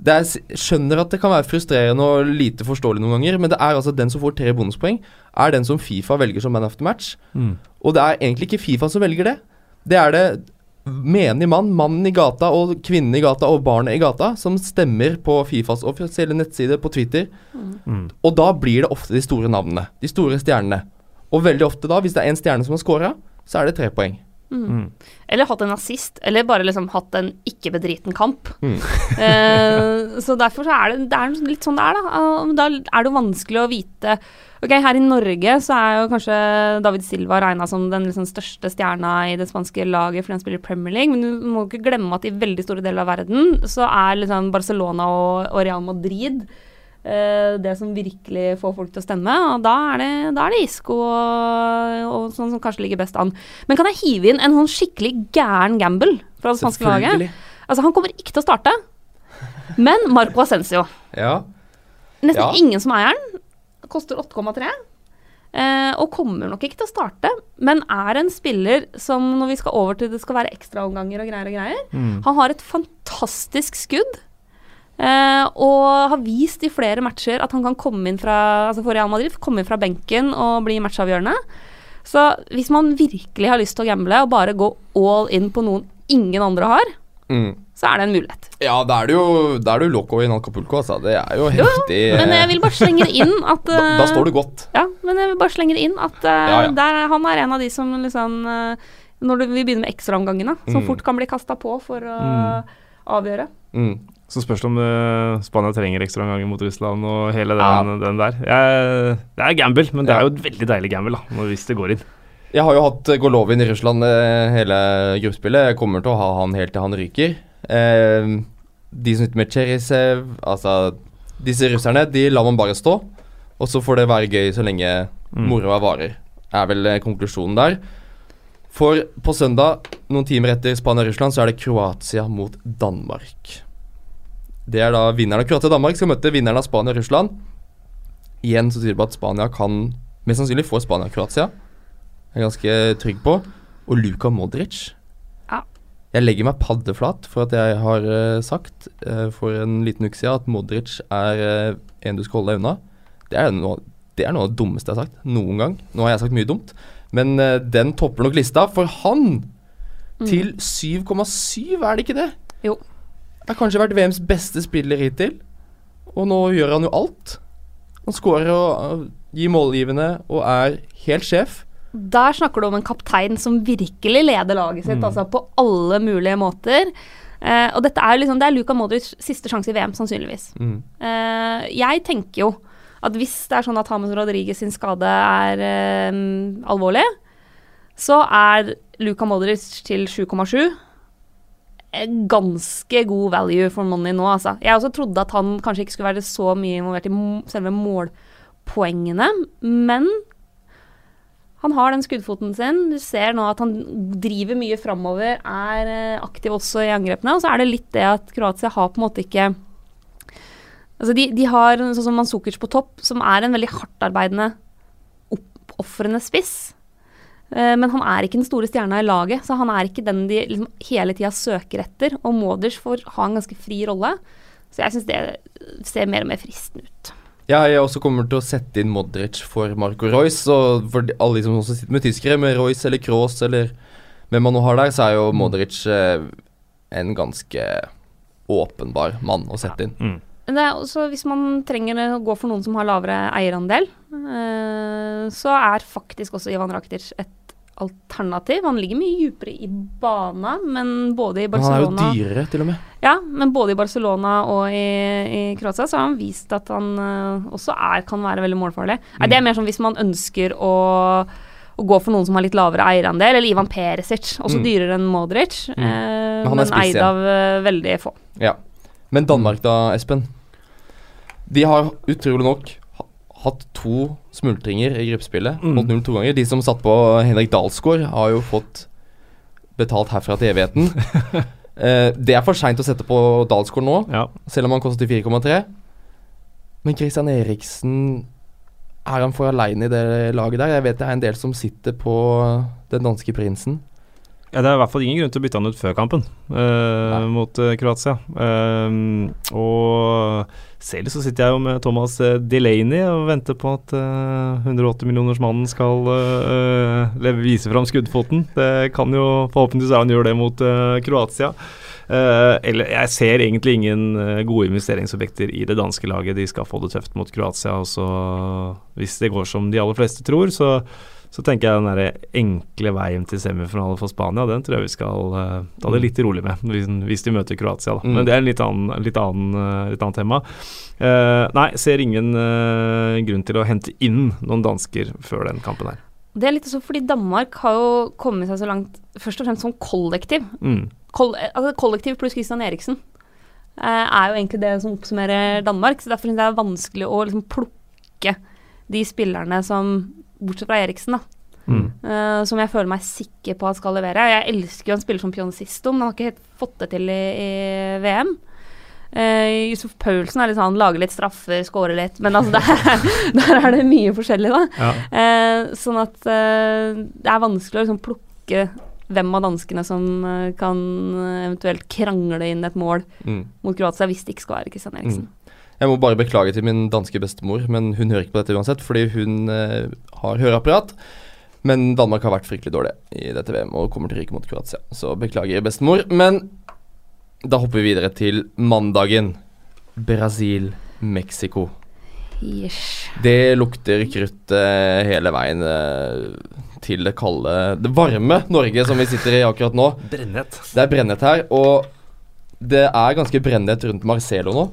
Det er, skjønner at det kan være frustrerende og lite forståelig noen ganger, men det er altså den som får tre bonuspoeng, er den som Fifa velger som man after match. Og det er egentlig ikke Fifa som velger det. Det er det menig mann, mannen i gata og kvinnen i gata og barnet i gata som stemmer på Fifas offisielle nettside på Twitter. Mm. Og da blir det ofte de store navnene. De store stjernene. Og veldig ofte da, hvis det er en stjerne som har scora, så er det tre poeng. Mm. Eller hatt en nazist, eller bare liksom hatt en ikke-bedriten kamp. Mm. Eh, så derfor så er det, det er litt sånn det er, da. Da er det vanskelig å vite Ok, her i Norge så er jo kanskje David Silva regna som den liksom største stjerna i det spanske laget fordi han spiller i Premier League, men du må ikke glemme at i veldig store deler av verden så er liksom Barcelona og, og Real Madrid det som virkelig får folk til å stemme, og da er det, da er det Isco og, og sånn som kanskje ligger best an. Men kan jeg hive inn en sånn skikkelig gæren gamble fra det spanske laget? Altså, han kommer ikke til å starte, men Marco Ascencio. Ja. Nesten Ja. ingen som eier den. Koster 8,3. Eh, og kommer nok ikke til å starte, men er en spiller som når vi skal over til det skal være ekstraomganger og greier og greier Mm. Han har et fantastisk skudd. Eh, og har vist i flere matcher at han kan komme inn fra altså for Real Madrid, komme inn fra benken og bli matchavgjørende. Så hvis man virkelig har lyst til å gamble og bare gå all in på noen ingen andre har, Mm. så er det en mulighet. Ja, da er det jo Da er det jo loco i Acapulco, altså. Det er jo Jo, heftig. Men jeg vil bare slenge det inn at da, da eh, står du godt. Ja, men jeg vil bare slenge det inn at uh, Ja, ja. Der, han er en av de som liksom eh, Når du, vi begynner med ekstraomgangene, som Mm. fort kan bli kasta på for å Mm. avgjøre. Mm. Så spørs det om uh, Spania trenger ekstraomganger mot Russland og hele den, Ja. den der. Jeg, det er gamble, men det er jo et veldig deilig gamble da, hvis det går inn. Jeg har jo hatt eh, Golovin i Russland eh, hele gruppespillet. Jeg kommer til å ha han helt til han ryker. Eh, de som sitter med Cherisev Altså, disse russerne, de lar man bare stå. Og så får det være gøy så lenge Mm. moroa varer. Er vel konklusjonen der. For på søndag, noen timer etter Spania-Russland, så er det Kroatia mot Danmark. Det er da vinneren av Kroatia og Danmark skal møte vinneren av Spania og Russland. Igjen så sier det på at Spania kan Mest sannsynlig få Spania og Kroatia. Jeg er ganske trygg på. Og Luka Modric. Ja. Jeg legger meg paddeflat for at jeg har eh, sagt eh, for en liten uke siden at Modric er eh, en du skal holde deg unna. Det er, noe, det er noe av det dummeste jeg har sagt noen gang. Nå har jeg sagt mye dumt, men den topper nok lista, for han Mm. til 7,7, er det ikke det? Jo. Har kanskje vært VMs beste spiller hittil, og nå gjør han jo alt. Han skårer og gir målgivende og er helt sjef. Der snakker du om en kaptein som virkelig leder laget sitt, Mm. altså på alle mulige måter. Eh, og dette er liksom Det er Luka Modric siste sjanse i VM, sannsynligvis. Mm. Eh, jeg tenker jo at hvis det er sånn at Hames Rodriguez sin skade er eh, alvorlig, så er Luka Modric til 7,7 ganske god value for money nå, altså. Jeg også trodde at han kanskje ikke skulle være så mye involvert i selve målpoengene, men han har den skuddfoten sin. Du ser nå at han driver mye framover, er eh, aktiv også i angrepene. Og så er det litt det at Kroatia har på en måte ikke Altså de, de har sånn som Manzukic på topp, som er en veldig hardtarbeidende, oppofrende spiss. Eh, men han er ikke den store stjerna i laget, så han er ikke den de liksom hele tida søker etter. Og Modric får ha en ganske fri rolle. Så jeg syns det ser mer og mer fristende ut. Ja, jeg også kommer til å sette inn Modric for Marco Royce. Og for alle de som også sitter med tyskere, med Royce eller Kroos eller hvem man nå har der, så er jo Modric eh, en ganske åpenbar mann å sette inn. Mm. Også, hvis man trenger å gå for noen som har lavere eierandel, eh, så er faktisk også Ivan Rakitic et alternativ. Han ligger mye dypere i bana, men både i Barcelona Han er jo dyrere, til og med. Ja, men både i Barcelona og i, i Kroatia så har han vist at han uh, også er, kan være veldig målfarlig. Mm. Det er mer sånn hvis man ønsker å, å gå for noen som har litt lavere eierandel, eller Ivan Peresic, også mm. dyrere enn Modric, mm. uh, men, men eid av uh, veldig få. Ja. Men Danmark da, Espen? De har utrolig nok hatt to smultringer i gruppespillet. Mm. Mot null to ganger. De som satt på Henrik Dalsgaard, har jo fått betalt herfra til evigheten. eh, det er for seint å sette på Dalsgaard nå, ja. selv om han koster 4,3. Men Christian Eriksen Er han for aleine i det laget der? Jeg vet det er en del som sitter på den danske prinsen. Ja, Det er i hvert fall ingen grunn til å bytte han ut før kampen uh, mot uh, Kroatia. Uh, og selv så sitter jeg jo med Thomas Delaney og venter på at 180-millionersmannen skal vise fram skuddfoten. Det kan jo forhåpentligvis han gjøre det mot Kroatia. eller jeg ser egentlig ingen gode investeringsobjekter i det danske laget. De skal få det tøft mot Kroatia. Og så, hvis det går som de aller fleste tror, så så tenker jeg den der enkle veien til semifinale for Spania, den tror jeg vi skal uh, ta det litt rolig med hvis, hvis de møter Kroatia. Da. Mm. Men det er en litt annen, litt annen, uh, litt annet tema. Uh, nei, ser ingen grunn til å hente inn noen dansker før den kampen her. Det er litt sånn fordi Danmark har jo kommet seg så langt først og fremst som kollektiv. Mm. Koll altså kollektiv pluss Christian Eriksen er jo egentlig det som oppsummerer Danmark. så Derfor syns jeg det er vanskelig å liksom plukke de spillerne som bortsett fra Eriksen, da. Mm. Uh, som jeg føler meg sikker på at skal levere. Jeg elsker jo en spiller som Pionsisto, men han har ikke helt fått det til i, i VM. Uh, eh, Yusuf Paulsen er litt sånn, lager litt straffer, scorer litt, men altså der, der er det mye forskjellig, da. Ja. Uh, sånn at det er vanskelig å liksom plukke hvem av danskene som kan eventuelt krangle inn et mål mm. mot Kroatia hvis det ikke skal være Kristian Eriksen. Mm. Jeg må bare beklage til min danske bestemor, men hun hører ikke på dette uansett, fordi hun eh, har høreapparat. Men Danmark har vært fryktelig dårlig i dette VM og kommer til å ryke mot Kroatia. Så beklager, bestemor. Men da hopper vi videre til mandagen. Brasil-Mexico. Yes. Det lukter krutt eh, hele veien eh, til det kalde Det varme Norge som vi sitter i akkurat nå. Brennhet. Det er brennhet her, og det er ganske brennhet rundt Marcelo nå.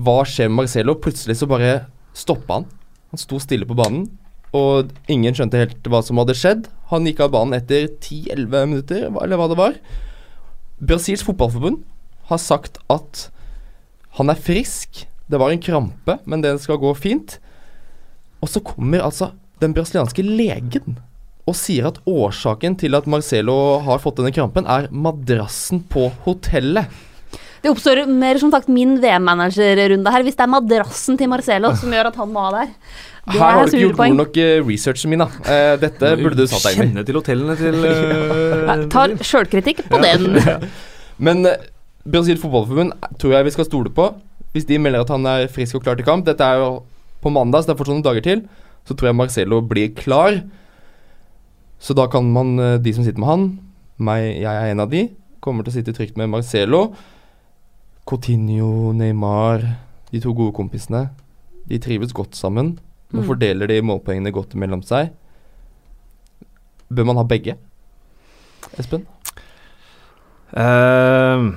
Hva skjer med Marcelo? Plutselig så bare stoppa han. Han sto stille på banen, og ingen skjønte helt hva som hadde skjedd. Han gikk av banen etter 10-11 minutter, eller hva det var. Brasils fotballforbund har sagt at han er frisk. Det var en krampe, men den skal gå fint. Og så kommer altså den brasilianske legen og sier at årsaken til at Marcelo har fått denne krampen, er madrassen på hotellet. Det oppstår mer som sagt min VM-managerrunde her, hvis det er madrassen til Marcelo som gjør at han må ha der. Det her har du ikke gjort god nok uh, researchen min, da. Uh, dette burde du satt deg inn i. Kjenne til hotellene til uh, Jeg Tar sjølkritikk på den. Men uh, Brasil fotballforbund tror jeg vi skal stole på. Hvis de melder at han er frisk og klar til kamp Dette er jo på mandag, så det er fortsatt noen dager til. Så tror jeg Marcelo blir klar. Så da kan man, de som sitter med han, meg, jeg er en av de, kommer til å sitte trygt med Marcelo. Coutinho, Neymar, de to gode kompisene, de trives godt sammen. Nå mm. fordeler de målpoengene godt mellom seg. Bør man ha begge? Espen? Uh,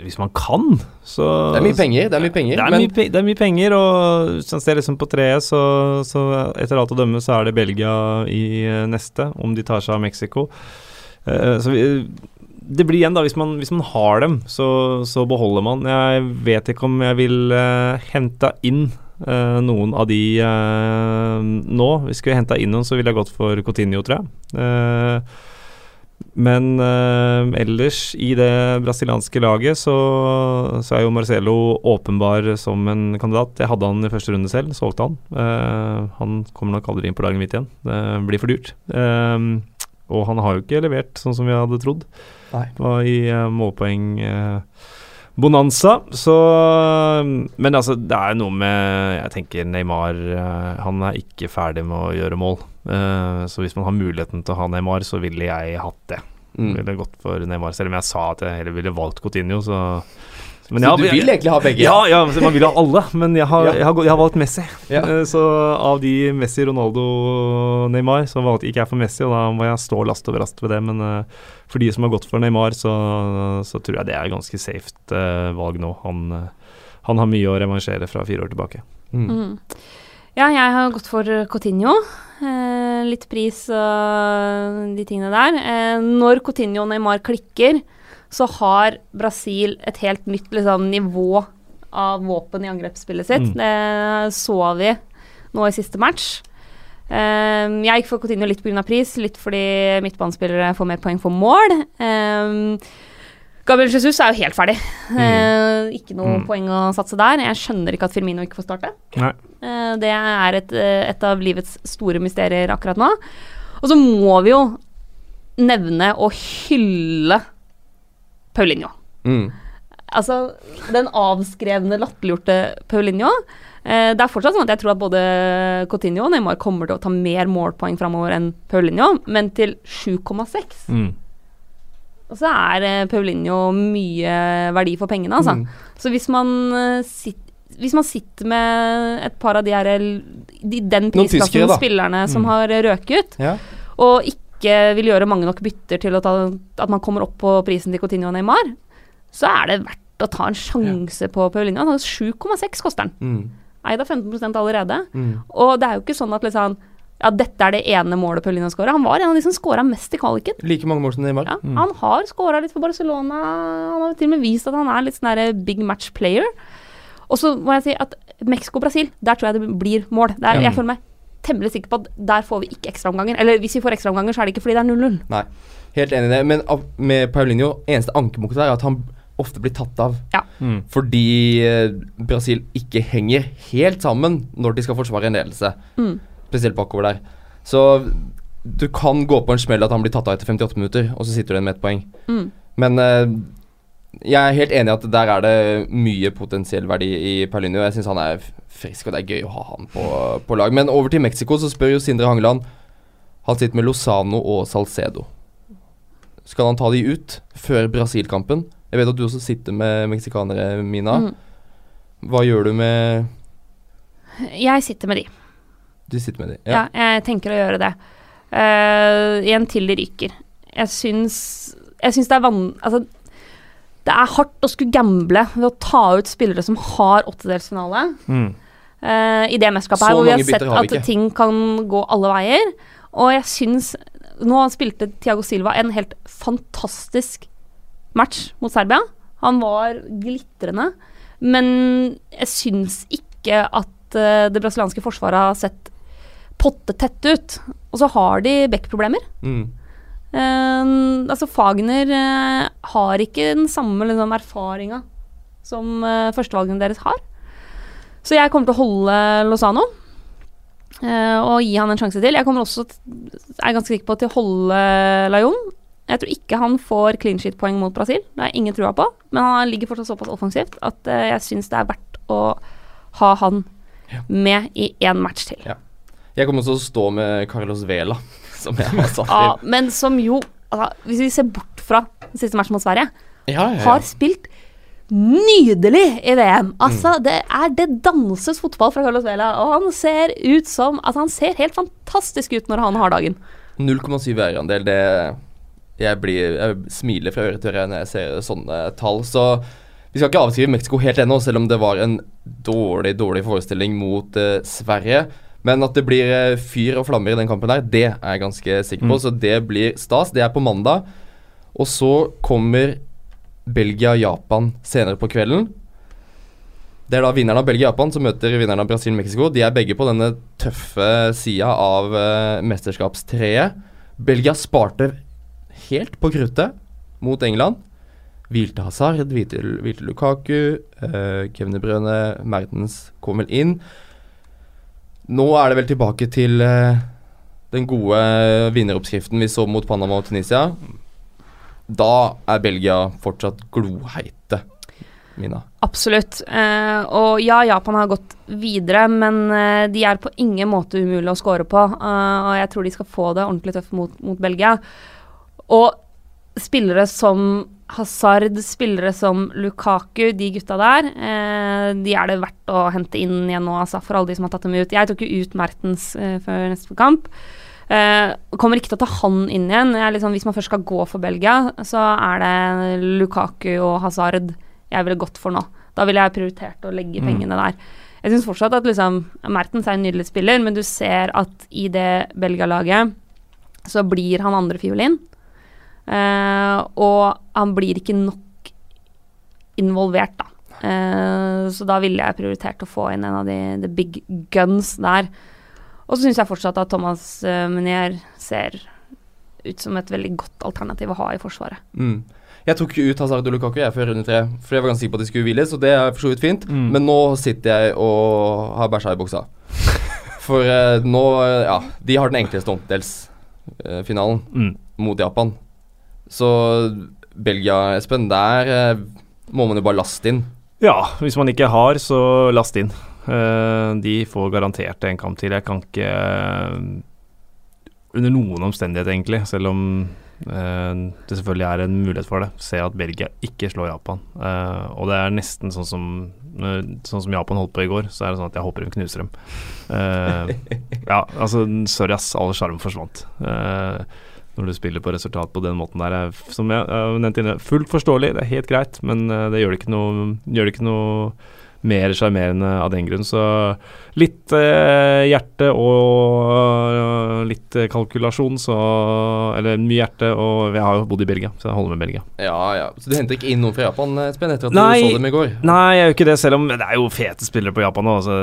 hvis man kan, så Det er mye penger, det er mye penger. Det er, men mye, det er mye penger, og sånn ser liksom på treet, så, så etter alt å dømme så er det Belgia i eh, neste, om de tar seg av Mexico. Uh, så vi, det blir igjen, da, hvis man, hvis man har dem, så, så beholder man. Jeg vet ikke om jeg vil uh, hente inn uh, noen av de uh, nå. Hvis jeg skulle henta inn noen, så ville jeg gått for Coutinho, tror jeg. Men ellers i det brasilianske laget så, så er jo Marcelo åpenbar som en kandidat. Jeg hadde han i første runde selv, solgte han. Han kommer nok aldri inn på laget mitt igjen. Det blir for dyrt. Og han har jo ikke levert sånn som vi hadde trodd Nei. var i uh, målpoeng Uh, bonanza. Så Men altså, det er noe med Jeg tenker Neymar eh, Han er ikke ferdig med å gjøre mål. Eh, så hvis man har muligheten til å ha Neymar, så ville jeg hatt det. mm. Ville gått for Neymar, selv om jeg sa at jeg heller ville valgt Coutinho, så men Så jeg, du vil egentlig ha begge? ja, ja, man vil ha alle, men jeg har, Ja. jeg har, jeg har valgt Messi. Ja. Eh, Så av de Messi, Ronaldo, Neymar, så valgte ikke jeg for Messi, og da må jeg stå last over last ved det. Men eh, for de som har gått for Neymar, så, så tror jeg det er ganske safe eh, valg nå. Han, han har mye å revansjere fra fire år tilbake. Mm. Mm. Ja, jeg har gått for Coutinho. Eh, litt pris og de tingene der. Eh, når Coutinho og Neymar klikker, så har Brasil et helt nytt liksom, nivå av våpen i angrepsspillet sitt. Mm. Det så vi nå i siste match. Um, jeg gikk for Coutinho litt pga. pris, litt fordi midtbanespillere får mer poeng for mål. Um, Gabriel Jesus er jo helt ferdig. Eh, ikke noe Mm. poeng å satse der. Jeg skjønner ikke at Firmino ikke får starte. Eh, Det er et, eh, et av livets store mysterier akkurat nå. Og så må vi jo nevne og hylle Paulinho. Mm. Altså, den avskrevne, latterliggjorte Paulinho. Eh, det er fortsatt sånn at jeg tror at både Coutinho og Neymar kommer til å ta mer målpoeng framover enn Paulinho, men til 7,6. Mm. Og så er eh, Paulinho mye verdi for pengene, altså. Mm. Så hvis man, eh, sit, hvis man sitter med et par av de her de, Den prisklassen spillerne som Mm. har røket ut, Ja. og ikke vil gjøre mange nok bytter til ta, at man kommer opp på prisen til Coutinho og Neymar, så er det verdt å ta en sjanse på Paulinho. Han har 7,6 koster han. Mm. Eid av 15 allerede. Mm. Og det er jo ikke sånn at liksom ja, dette er det ene målet Paulinho skåra. Han var en av de som skåra mest i kvaliken. Like mange mål som Neymar. Ja, Mm. Han har skåra litt for Barcelona. Han har til og med vist at han er litt sånn der big match player. Og så må jeg si at Mexico-Brasil, der tror jeg det blir mål. Der, Jeg føler meg temmelig sikker på at der får vi ikke ekstraomganger. Eller hvis vi får ekstraomganger, så er det ikke fordi det er 0-0. Nei, helt enig i det. Men av, med Paulinho, eneste ankepunktet er at han ofte blir tatt av. Mm. Fordi eh, Brasil ikke henger helt sammen når de skal forsvare en ledelse. Mm. Spesielt bakover der. Så du kan gå på en smell at han blir tatt av etter 58 minutter, og så sitter du igjen med ett poeng. Mm. Men eh, jeg er helt enig i at der er det mye potensiell verdi i Paulinho. Jeg syns han er frisk, og det er gøy å ha han på, på lag. Men over til Mexico så spør jo Sindre Hangeland. Han sitter med Lozano og Salcedo. Skal han ta de ut før Brasil-kampen? Jeg vet at du også sitter med meksikanere, Mina. Mm. Hva gjør du med Jeg sitter med de. Du sitter med de? Ja, jeg tenker å gjøre det. Uh, en til de ryker. Jeg syns, jeg syns det er vann... Altså, det er hardt å skulle gamble ved å ta ut spillere som har åttedelsfinale. Mm. Uh, i det mesterskapet her, hvor vi har sett har vi at ting kan gå alle veier. Og jeg syns Nå spilte Thiago Silva en helt fantastisk match mot Serbia. Han var glitrende. Men jeg syns ikke at uh, det brasilianske forsvaret har sett potte tett ut. Og så har de backproblemer. Mm. Eh, altså Fagner eh, har ikke den samme liksom, erfaringa som uh, førstevalgene deres har. Så jeg kommer til å holde Lozano eh, og gi han en sjanse til. Jeg kommer også, er ganske sikker på til å holde Lajon. Jeg tror ikke han får clean sheet-poeng mot Brasil. Det har jeg ingen trua på. Men han ligger fortsatt såpass offensivt at eh, jeg syns det er verdt å ha han Ja. med i én match til. Jeg kommer også til å stå med Carlos Vela, som jeg har satt Ja, inn. men som jo altså, Hvis vi ser bort fra den siste matchen mot Sverige, Ja, ja, har spilt nydelig i VM. Altså, det er det danses fotball fra Carlos Vela, og han ser ut som Altså, han ser helt fantastisk ut når han har dagen. 0,7 eierandel, det jeg, blir, jeg smiler fra øre til øre når jeg ser sånne tall. Så Vi skal ikke avskrive Mexico helt ennå, selv om det var en dårlig, dårlig forestilling mot eh, Sverige. Men at det blir eh, fyr og flammer i den kampen der, det er jeg ganske sikker på. Mm. Så det blir stas. Det er på mandag. Og så kommer Belgia-Japan senere på kvelden. Det er da vinneren av Belgia-Japan som møter vinneren av Brasil-Mexico. De er begge på denne tøffe sida av uh, mesterskapstreet. Belgia sparte helt på kruttet mot England. Hvilte Hazard, hvilte, hvilte Lukaku, uh, Kevin Brøne, Mertens kom vel inn. Nå er det vel tilbake til eh, den gode vinneroppskriften vi så mot Panama og Tunisia. Da er Belgia fortsatt gloheite, Mina. Absolutt. Eh, og ja, Japan har gått videre, men eh, de er på ingen måte umulig å score på. Eh, og jeg tror de skal få det ordentlig tøft mot, mot Belgia. Og spillere som Hazard, spillere som Lukaku, de gutta der, eh, de er det verdt å hente inn igjen nå, altså, for alle de som har tatt dem ut. Jeg tok jo ut Mertens eh, før neste kamp. Eh, kommer ikke til å ta han inn igjen. Sånn, hvis man først skal gå for Belgia, så er det Lukaku og Hazard jeg ville gått for nå. Da ville jeg prioritert å legge Mm. pengene der. Jeg syns fortsatt at liksom, Mertens er en nydelig spiller, men du ser at i det Belgia-laget så blir han andre fiolin. Eh, og han blir ikke nok involvert, da. Eh, så da ville jeg prioritert å få inn en av de the big guns der. Og så syns jeg fortsatt at Thomas uh, Munier ser ut som et veldig godt alternativ å ha i Forsvaret. Mm. Jeg tok ut Hazard og Lukaku jeg før runde tre, for jeg var ganske sikker på at de skulle hvile, så det er for så vidt fint. Mm. Men nå sitter jeg og har bæsja i buksa. For eh, nå eh, Ja, de har den enkleste åttendelsfinalen Mm. mot Japan. Så Belgia, Espen, der eh, må man jo bare laste inn. Ja, hvis man ikke har, så last inn. Eh, de får garantert en kamp til. Jeg kan ikke eh, under noen omstendighet, egentlig, selv om det selvfølgelig er en mulighet for det, se at Belgia ikke slår Japan. Og det er nesten sånn som, sånn som Japan holdt på i går, så er det sånn at jeg håper hun knuser dem. Ja, altså, sorry ass, all sjarm forsvant. Eh, når du spiller på resultat på den måten der, er, som jeg har nevnt inne, fullt forståelig, det er helt greit, men eh, det gjør det ikke noe, gjør det ikke noe mer sjarmerende av den grunn. Så litt eh, hjerte og øh, litt eh, kalkulasjon, så Eller mye hjerte, og jeg har jo bodd i Belgia, så jeg holder med Belgia. Ja, ja. Så du henter ikke inn noen fra Japan, Espen, etter at Nei. du så dem i går? Nei, jeg gjør ikke det, selv om det er jo fete spillere på Japan nå. Altså,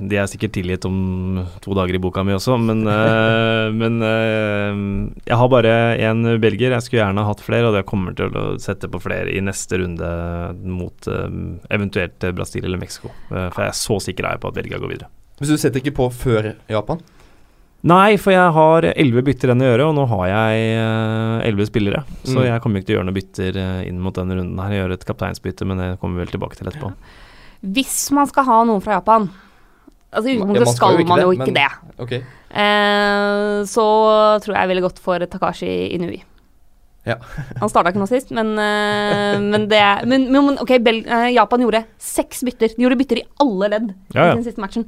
de er sikkert tilgitt om to dager i boka mi også, men, eh, men eh, jeg har bare én belgier. Jeg skulle gjerne hatt flere, og jeg kommer til å sette på flere i neste runde mot eh, eventuelt Brasil eller Mexico. Eh, for jeg er så sikker er jeg på at Belgia går videre. Hvis du setter ikke på før Japan? Nei, for jeg har elleve bytter igjen å gjøre, og nå har jeg elleve spillere. Så Mm. jeg kommer ikke til å gjøre noen bytter eh, inn mot denne runden her. Jeg gjør et kapteinsbytte, men det kommer vi vel tilbake til etterpå. Hvis man skal ha noen fra Japan Altså I utgangspunktet ja, skal skal, jo ikke man jo ikke men- det. Ok. Eh, så tror jeg ville gått for Takashi Inui. Ja. Han starta ikke nå sist, men, eh, men det Men, men ok, Bel eh, Japan gjorde seks bytter. De gjorde bytter i alle ledd Ja, ja. i den siste matchen.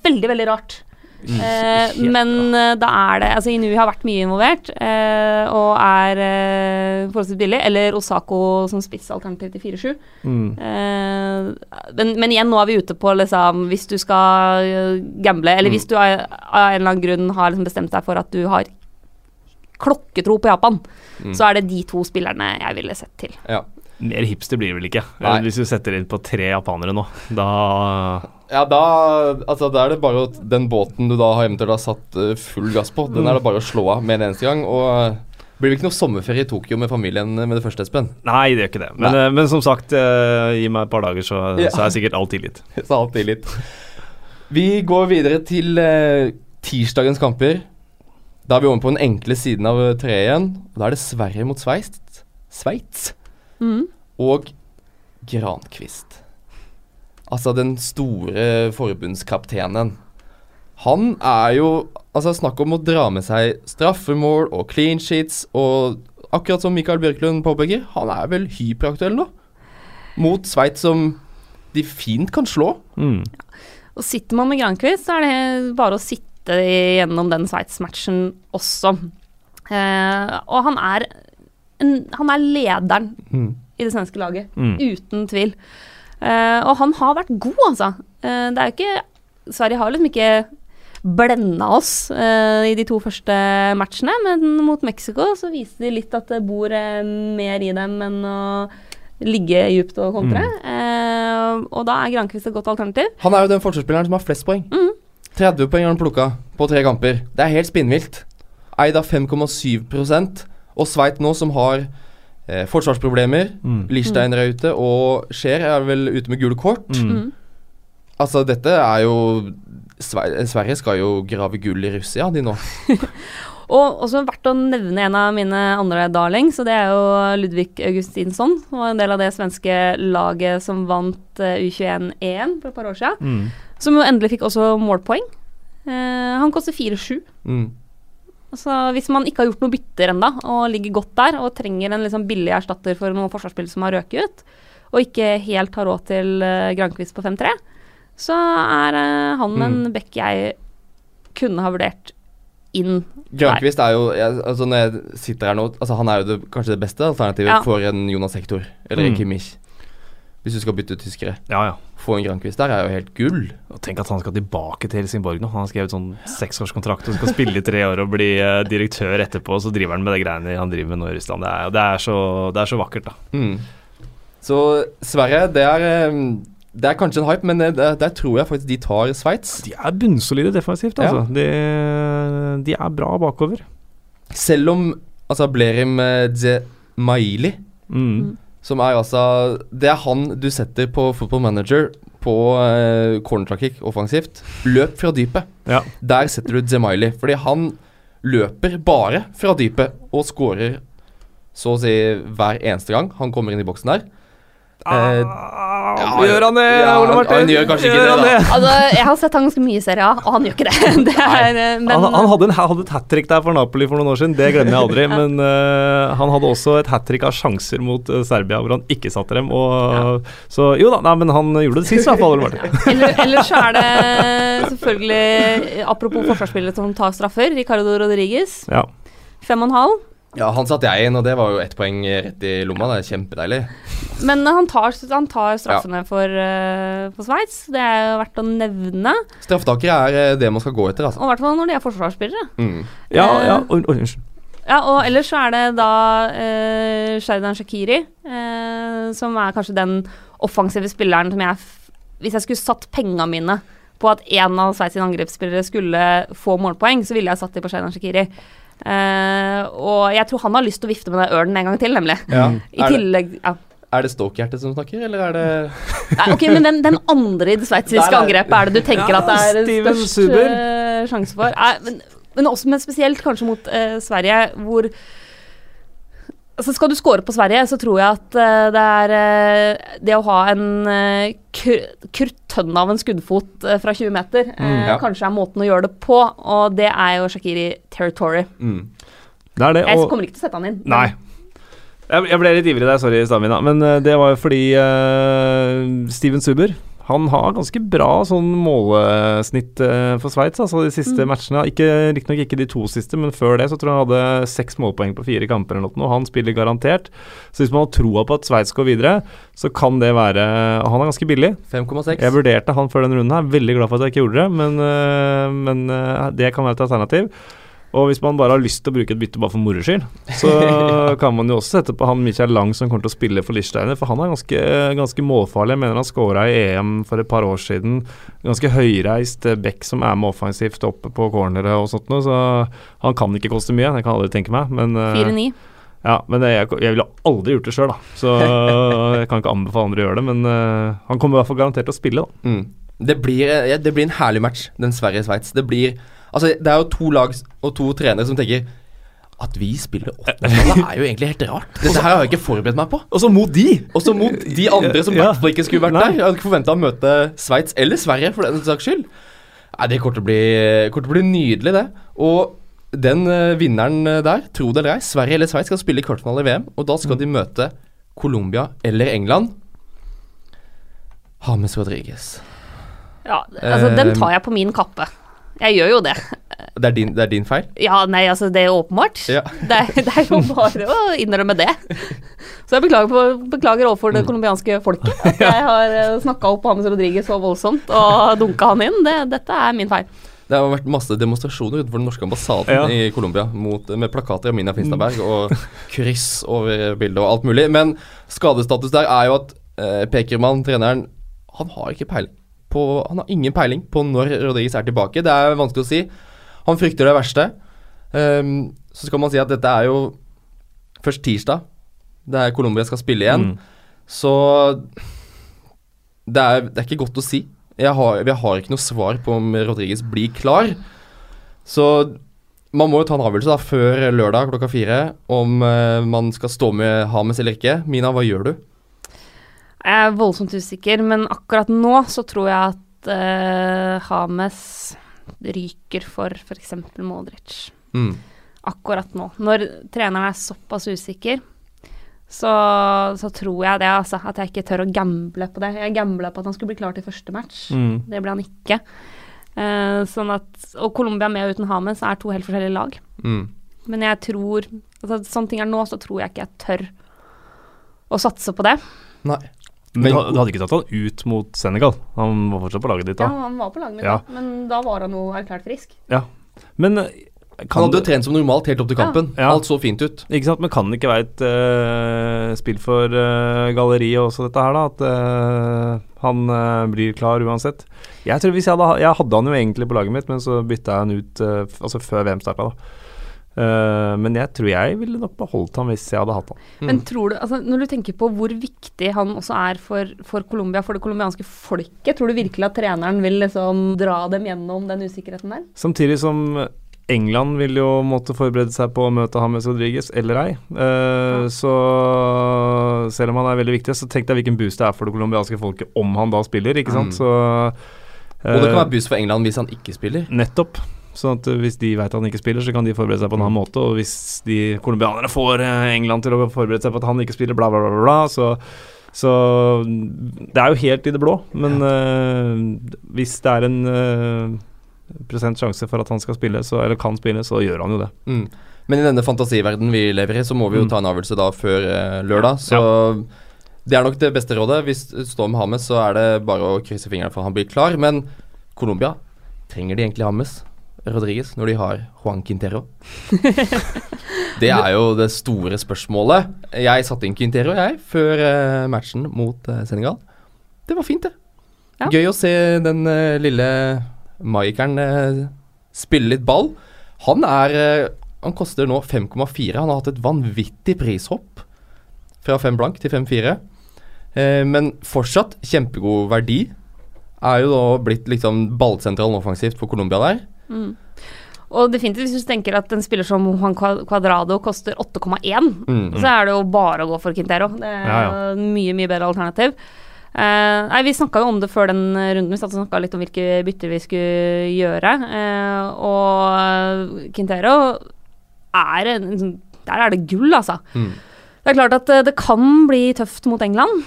Veldig, veldig rart. Mm. Eh, men uh, da er det Altså Inui har vært mye involvert eh, og er eh, forholdsvis billig. Eller Osako som spissalternativ til 4-7. Mm. Eh, men, men igjen, nå er vi ute på liksom Hvis du skal eh, gamble, eller Mm. hvis du av, av en eller annen grunn har liksom bestemt deg for at du har klokketro på Japan, Mm. så er det de to spillerne jeg ville sett til. Ja. Mer hipster blir det vel ikke. Nei. Hvis du setter inn på tre japanere nå, da Ja, da Altså, da er det bare at Den båten du da har eventuelt har satt eh, full gass på, den er det bare å slå av med en eneste gang. Og eh, blir det ikke noe sommerferie i Tokyo med familien med det første, Espen? Nei, det gjør ikke det. Men, eh, men som sagt, eh, gi meg et par dager, så, Ja. så er sikkert alt tilgitt. Så alt litt. Vi går videre til eh, tirsdagens kamper. Da er vi over på den enkle siden av eh, treet igjen. Og Da er det Sverige mot Sveits. Sveits Mm. og Grankvist. Altså den store forbundskaptenen. Han er jo Altså Snakk om å dra med seg straffemål og clean sheets og Akkurat som Mikael Bjørklund påpeker, han er vel hyperaktuell nå. Mot Sveits, som de fint kan slå. Mm. Og sitter man med Grankvist, så er det bare å sitte gjennom den Sveits-matchen også. Eh, og han er, en, han er lederen i det svenske laget. Mm. Uten tvil. Eh, og han har vært god, altså. Eh, det er jo ikke Sverige har liksom ikke blenda oss uh, i de to første matchene, men mot Mexico så viste de litt at det bor uh, mer i dem enn å ligge djupt og kontre. Eh, og da er Grankvist et godt alternativ. Han er jo den forsvarsspilleren som har flest poeng. Mm. 30 poeng har han plukka på tre kamper. Det er helt spinnvilt. Eid av 5,7% og Sveit nå, som har eh, forsvarsproblemer. Mm. Lichsteiner er ute, og Scheer er vel ute med gule kort. Mm. Mm. Altså, dette er jo Sver Sverige skal jo grave gull i Russia, de nå. Og også verdt å nevne en av mine andre darlings, og det er jo Ludvig Augustinsson. Som var en del av det svenske laget som vant eh, U21-EM for et par år siden. Mm. Som jo endelig fikk også målpoeng. Eh, han koster 4-7. Mm. Altså, hvis man ikke har gjort noe bytter enda og ligger godt der, og trenger en liksom billig erstatter for noen forsvarsspill som har røket ut, og ikke helt har råd til uh, Grankvist på 5-3, så er uh, han en Mm. bekk jeg kunne ha vurdert inn Grankvist er jo jeg, altså Når jeg sitter her nå altså Han er jo det, kanskje det beste alternativet Ja. for en Jonas Hector eller en Mm. Kimmich. Hvis du skal bytte ut tyskere. Ja, ja. Få en Granquist der er jo helt gull. Og Tenk at han skal tilbake til Helsingborg nå. Han har skrevet sånn seksårskontrakt og skal spille i tre år og bli eh, direktør etterpå, og så driver han med de greiene han driver med nå i Russland. Det er, det er, så, det er så vakkert, da. Mm. Så Sverige, det er eh, Det er kanskje en hype, men eh, der, der tror jeg faktisk de tar Sveits. De er bunnsolide defensivt, altså. De, de er bra bakover. Selv om altså Blerim Dzemaili, Mm. Som er altså Det er han du setter på Football Manager på uh, cornertrack offensivt. Løp fra dypet. Ja. Der setter du Dzemaili, fordi han løper bare fra dypet og scorer så å si hver eneste gang han kommer inn i boksen der. Eh, ja, gjør han det, ja, Ole Martin? han gjør kanskje ikke det, da. Altså, jeg har sett han ganske mye i Serie A, og han gjør ikke det. det er, eh, men, han, han hadde, en, hadde et hat trick der for Napoli for noen år siden, det glemmer jeg aldri. Men uh, han hadde også et hat trick av sjanser mot eh, Serbia hvor han ikke satte dem. Og, Så jo da, nei, men han gjorde det sist, i hvert fall. Ole Martin. Eller, ellers så er det selvfølgelig Apropos forsvarsspillere som tar straffer. Ricardo Rodriguez. Ja. Fem og en halv. Ja, han satte jeg inn, og det var jo ett poeng rett i lomma. Det er kjempedeilig. Men han tar, han tar straffene for, uh, for Sveits. Det er jo verdt å nevne. Straffetakere er eh, det man skal gå etter, altså. Og i hvert fall når de er forsvarsspillere. Mm. Ja, Eh, ja, unnskyld. Ja, og ellers så er det da uh, Sherdan Shakiri, uh, som er kanskje den offensive spilleren som jeg Hvis jeg skulle satt penga mine på at en av Sveits sine angrepsspillere skulle få målpoeng, så ville jeg satt dem på Sherdan Shakiri. Eh, og jeg tror han har lyst til å vifte med den ørnen en gang til, nemlig. Ja. I Er, det, tillegg ja. er det Stoke-hjertet som snakker, eller er det Nei, ok, Men den, den andre i det sveitsiske angrepet er det du tenker Ja, at det er Steven størst eh, sjanse for? Nei, men, men også men spesielt kanskje mot uh, Sverige, hvor Altså Skal du score på Sverige, så tror jeg at eh, det er eh, det å ha en uh, kruttønne av en skuddfot eh, fra 20 meter, eh, Mm, ja. kanskje er måten å gjøre det på, og det er jo Shakiri territory. mm. Det det. Jeg kommer ikke til å sette han inn. Nei. Jeg, ble litt ivrig der, sorry, Stamina. Men eh, det var jo fordi uh, Steven Suber han har ganske bra sånn målesnitt eh, for Sveits altså de siste Mm. matchene. Ikke, Riktignok ikke de to siste, men før det så tror jeg han hadde seks målpoeng på fire kamper. eller noe. Han spiller garantert. Så hvis man har troa på at Sveits går videre, så kan det være Han er ganske billig. 5,6? Jeg vurderte han før denne runden her. Veldig glad for at jeg ikke gjorde det, men, øh, men øh, det kan være et alternativ. Og hvis man bare har lyst til å bruke et bytte bare for moro skyld, så kan man jo også sette på han Michael Lang som kommer til å spille for Lichsteiner, for han er ganske, ganske målfarlig. Jeg mener han skåra i EM for et par år siden. Ganske høyreist eh, back som er med offensivt oppe på corneret og sånt noe, så han kan ikke koste mye, det kan jeg aldri tenke meg, men øh, 4-9. ja, men jeg, jeg ville aldri gjort det sjøl, da. Så jeg kan ikke anbefale andre å gjøre det. Men uh, han kommer i hvert fall garantert til å spille, da. Mm. Det, blir, eh, ja, det blir en herlig match, den Sverige-Sveits. Det blir Altså, det er jo to lag og to trenere som tenker at vi spiller åttendedelsfinale er jo egentlig helt rart. Dette her har jeg ikke forberedt meg på. Og så mot de! Også mot de andre som i hvert fall ikke skulle vært der. Jeg hadde ikke forventa å møte Sveits eller Sverige, for den saks skyld. Nei, Det kommer til til å bli nydelig, det. Og den eh, vinneren eh, der, tro det eller ei, Sverige eller Sveits skal spille i kvartfinale i VM, og da skal de møte Colombia eller England. James Rodriguez. Ja, altså, den Eh, tar jeg på min kappe. Jeg gjør jo det. Det er din, det er din feil? Ja, nei, altså, det er åpenbart. Ja. Det, er, det er jo bare å innrømme det. Så jeg beklager, på, beklager overfor Mm. det colombianske folket at jeg har snakka opp Hames Rodriguez så voldsomt og dunka han inn. Det, dette er min feil. Det har vært masse demonstrasjoner utenfor den norske ambassaden Ja. i Colombia med plakater av Mina Finstadberg og kryss over bildet og alt mulig. Men skadestatus der er jo at eh, Pekermann, treneren, han har ikke peiling på Han har ingen peiling på når Rodriguez er tilbake. Det er vanskelig å si. Han frykter det verste. Um, så skal man si at dette er jo først tirsdag, der Colombia skal spille igjen. Mm. Så det er, det er ikke godt å si. Jeg har, jeg har ikke noe svar på om Rodriguez blir klar. Så man må jo ta en avgjørelse da før lørdag klokka fire om uh, man skal stå med Hames eller ikke. Mina, hva gjør du? Jeg er voldsomt usikker, men akkurat nå så tror jeg at uh, Hames ryker for f.eks. Modric. Mm. Akkurat nå. Når treneren er såpass usikker, så, så tror jeg det, altså. At jeg ikke tør å gamble på det. Jeg gambla på at han skulle bli klar til første match. Mm. Det ble han ikke. Uh, sånn at, og Colombia med og uten Hames er to helt forskjellige lag. Mm. Men jeg tror altså, Sånn ting er nå, så tror jeg ikke jeg tør å satse på det. Nei. Men Men- du, hadde ikke tatt han ut mot Senegal? Han var fortsatt på laget ditt da? Ja, han var på laget mitt, Ja. da, men da var han jo erklært frisk. Ja, Men kan Han hadde jo trent som normalt helt opp til kampen. Ja. Alt så fint ut. ikke sant, men kan det ikke være et uh, spill for uh, galleriet også, dette her, da? At uh, han eh, blir klar uansett? Jeg tror hvis jeg hadde Jeg hadde han jo egentlig på laget mitt, men så bytta jeg han ut eh, altså før VM starta, da. Eh, men jeg tror jeg ville nok beholdt han hvis jeg hadde hatt han. Men tror du, altså, når du tenker på hvor viktig han også er for, for Colombia, for det colombianske folket, tror du virkelig at treneren vil liksom dra dem gjennom den usikkerheten der? Samtidig som England vil jo måtte forberede seg på å møte James Rodriguez, eller ei. Eh, Så selv om han er veldig viktig, så tenk deg hvilken boost det er for det colombianske folket om han da spiller, ikke sant. Mm. Så Og det kan eh, være boost for England hvis han ikke spiller. Nettopp. Sånn at eh, hvis de vet at han ikke spiller, så kan de forberede seg på en annen måte. Og hvis de colombianere får eh, England til å forberede seg på at han ikke spiller, bla, bla, bla, bla, så så det er jo helt i det blå. Men eh, hvis det er en eh, prosent sjanse for at han skal spille, så, eller kan spille, så gjør han jo det. Mm. Men i denne fantasiverdenen vi lever i, så må vi jo Mm. ta en avgjørelse da før eh, lørdag. Så det er nok det beste rådet. Hvis Storm står med så er det bare å krysse fingrene for at han blir klar. Men Colombia, trenger de egentlig Hames? Rodriguez, når de har Juan Quintero? det er jo det store spørsmålet. Jeg satte inn Quintero, jeg, før eh, matchen mot eh, Senegal. Det var fint, det. Ja. Gøy å se den eh, lille maikeren eh, spille litt ball. Han er Han koster nå 5,4. Han har hatt et vanvittig prishopp fra 5 blank til 5,4. Eh, men fortsatt kjempegod verdi. Er jo da blitt liksom ballsentralen offensivt for Colombia der. Mm. Og definitivt, hvis du tenker at en spiller som Juan Cuadrado koster 8,1, Mm. så er det jo bare å gå for Quintero. Det er Ja, ja. mye, mye bedre alternativ. Uh, nei, Vi snakka jo om det før den runden. Vi snakka litt om hvilke bytter vi skulle gjøre. Uh, og Quintero er en sånn- Der er det gull, altså. Mm. Det er klart at eh, det kan bli tøft mot England.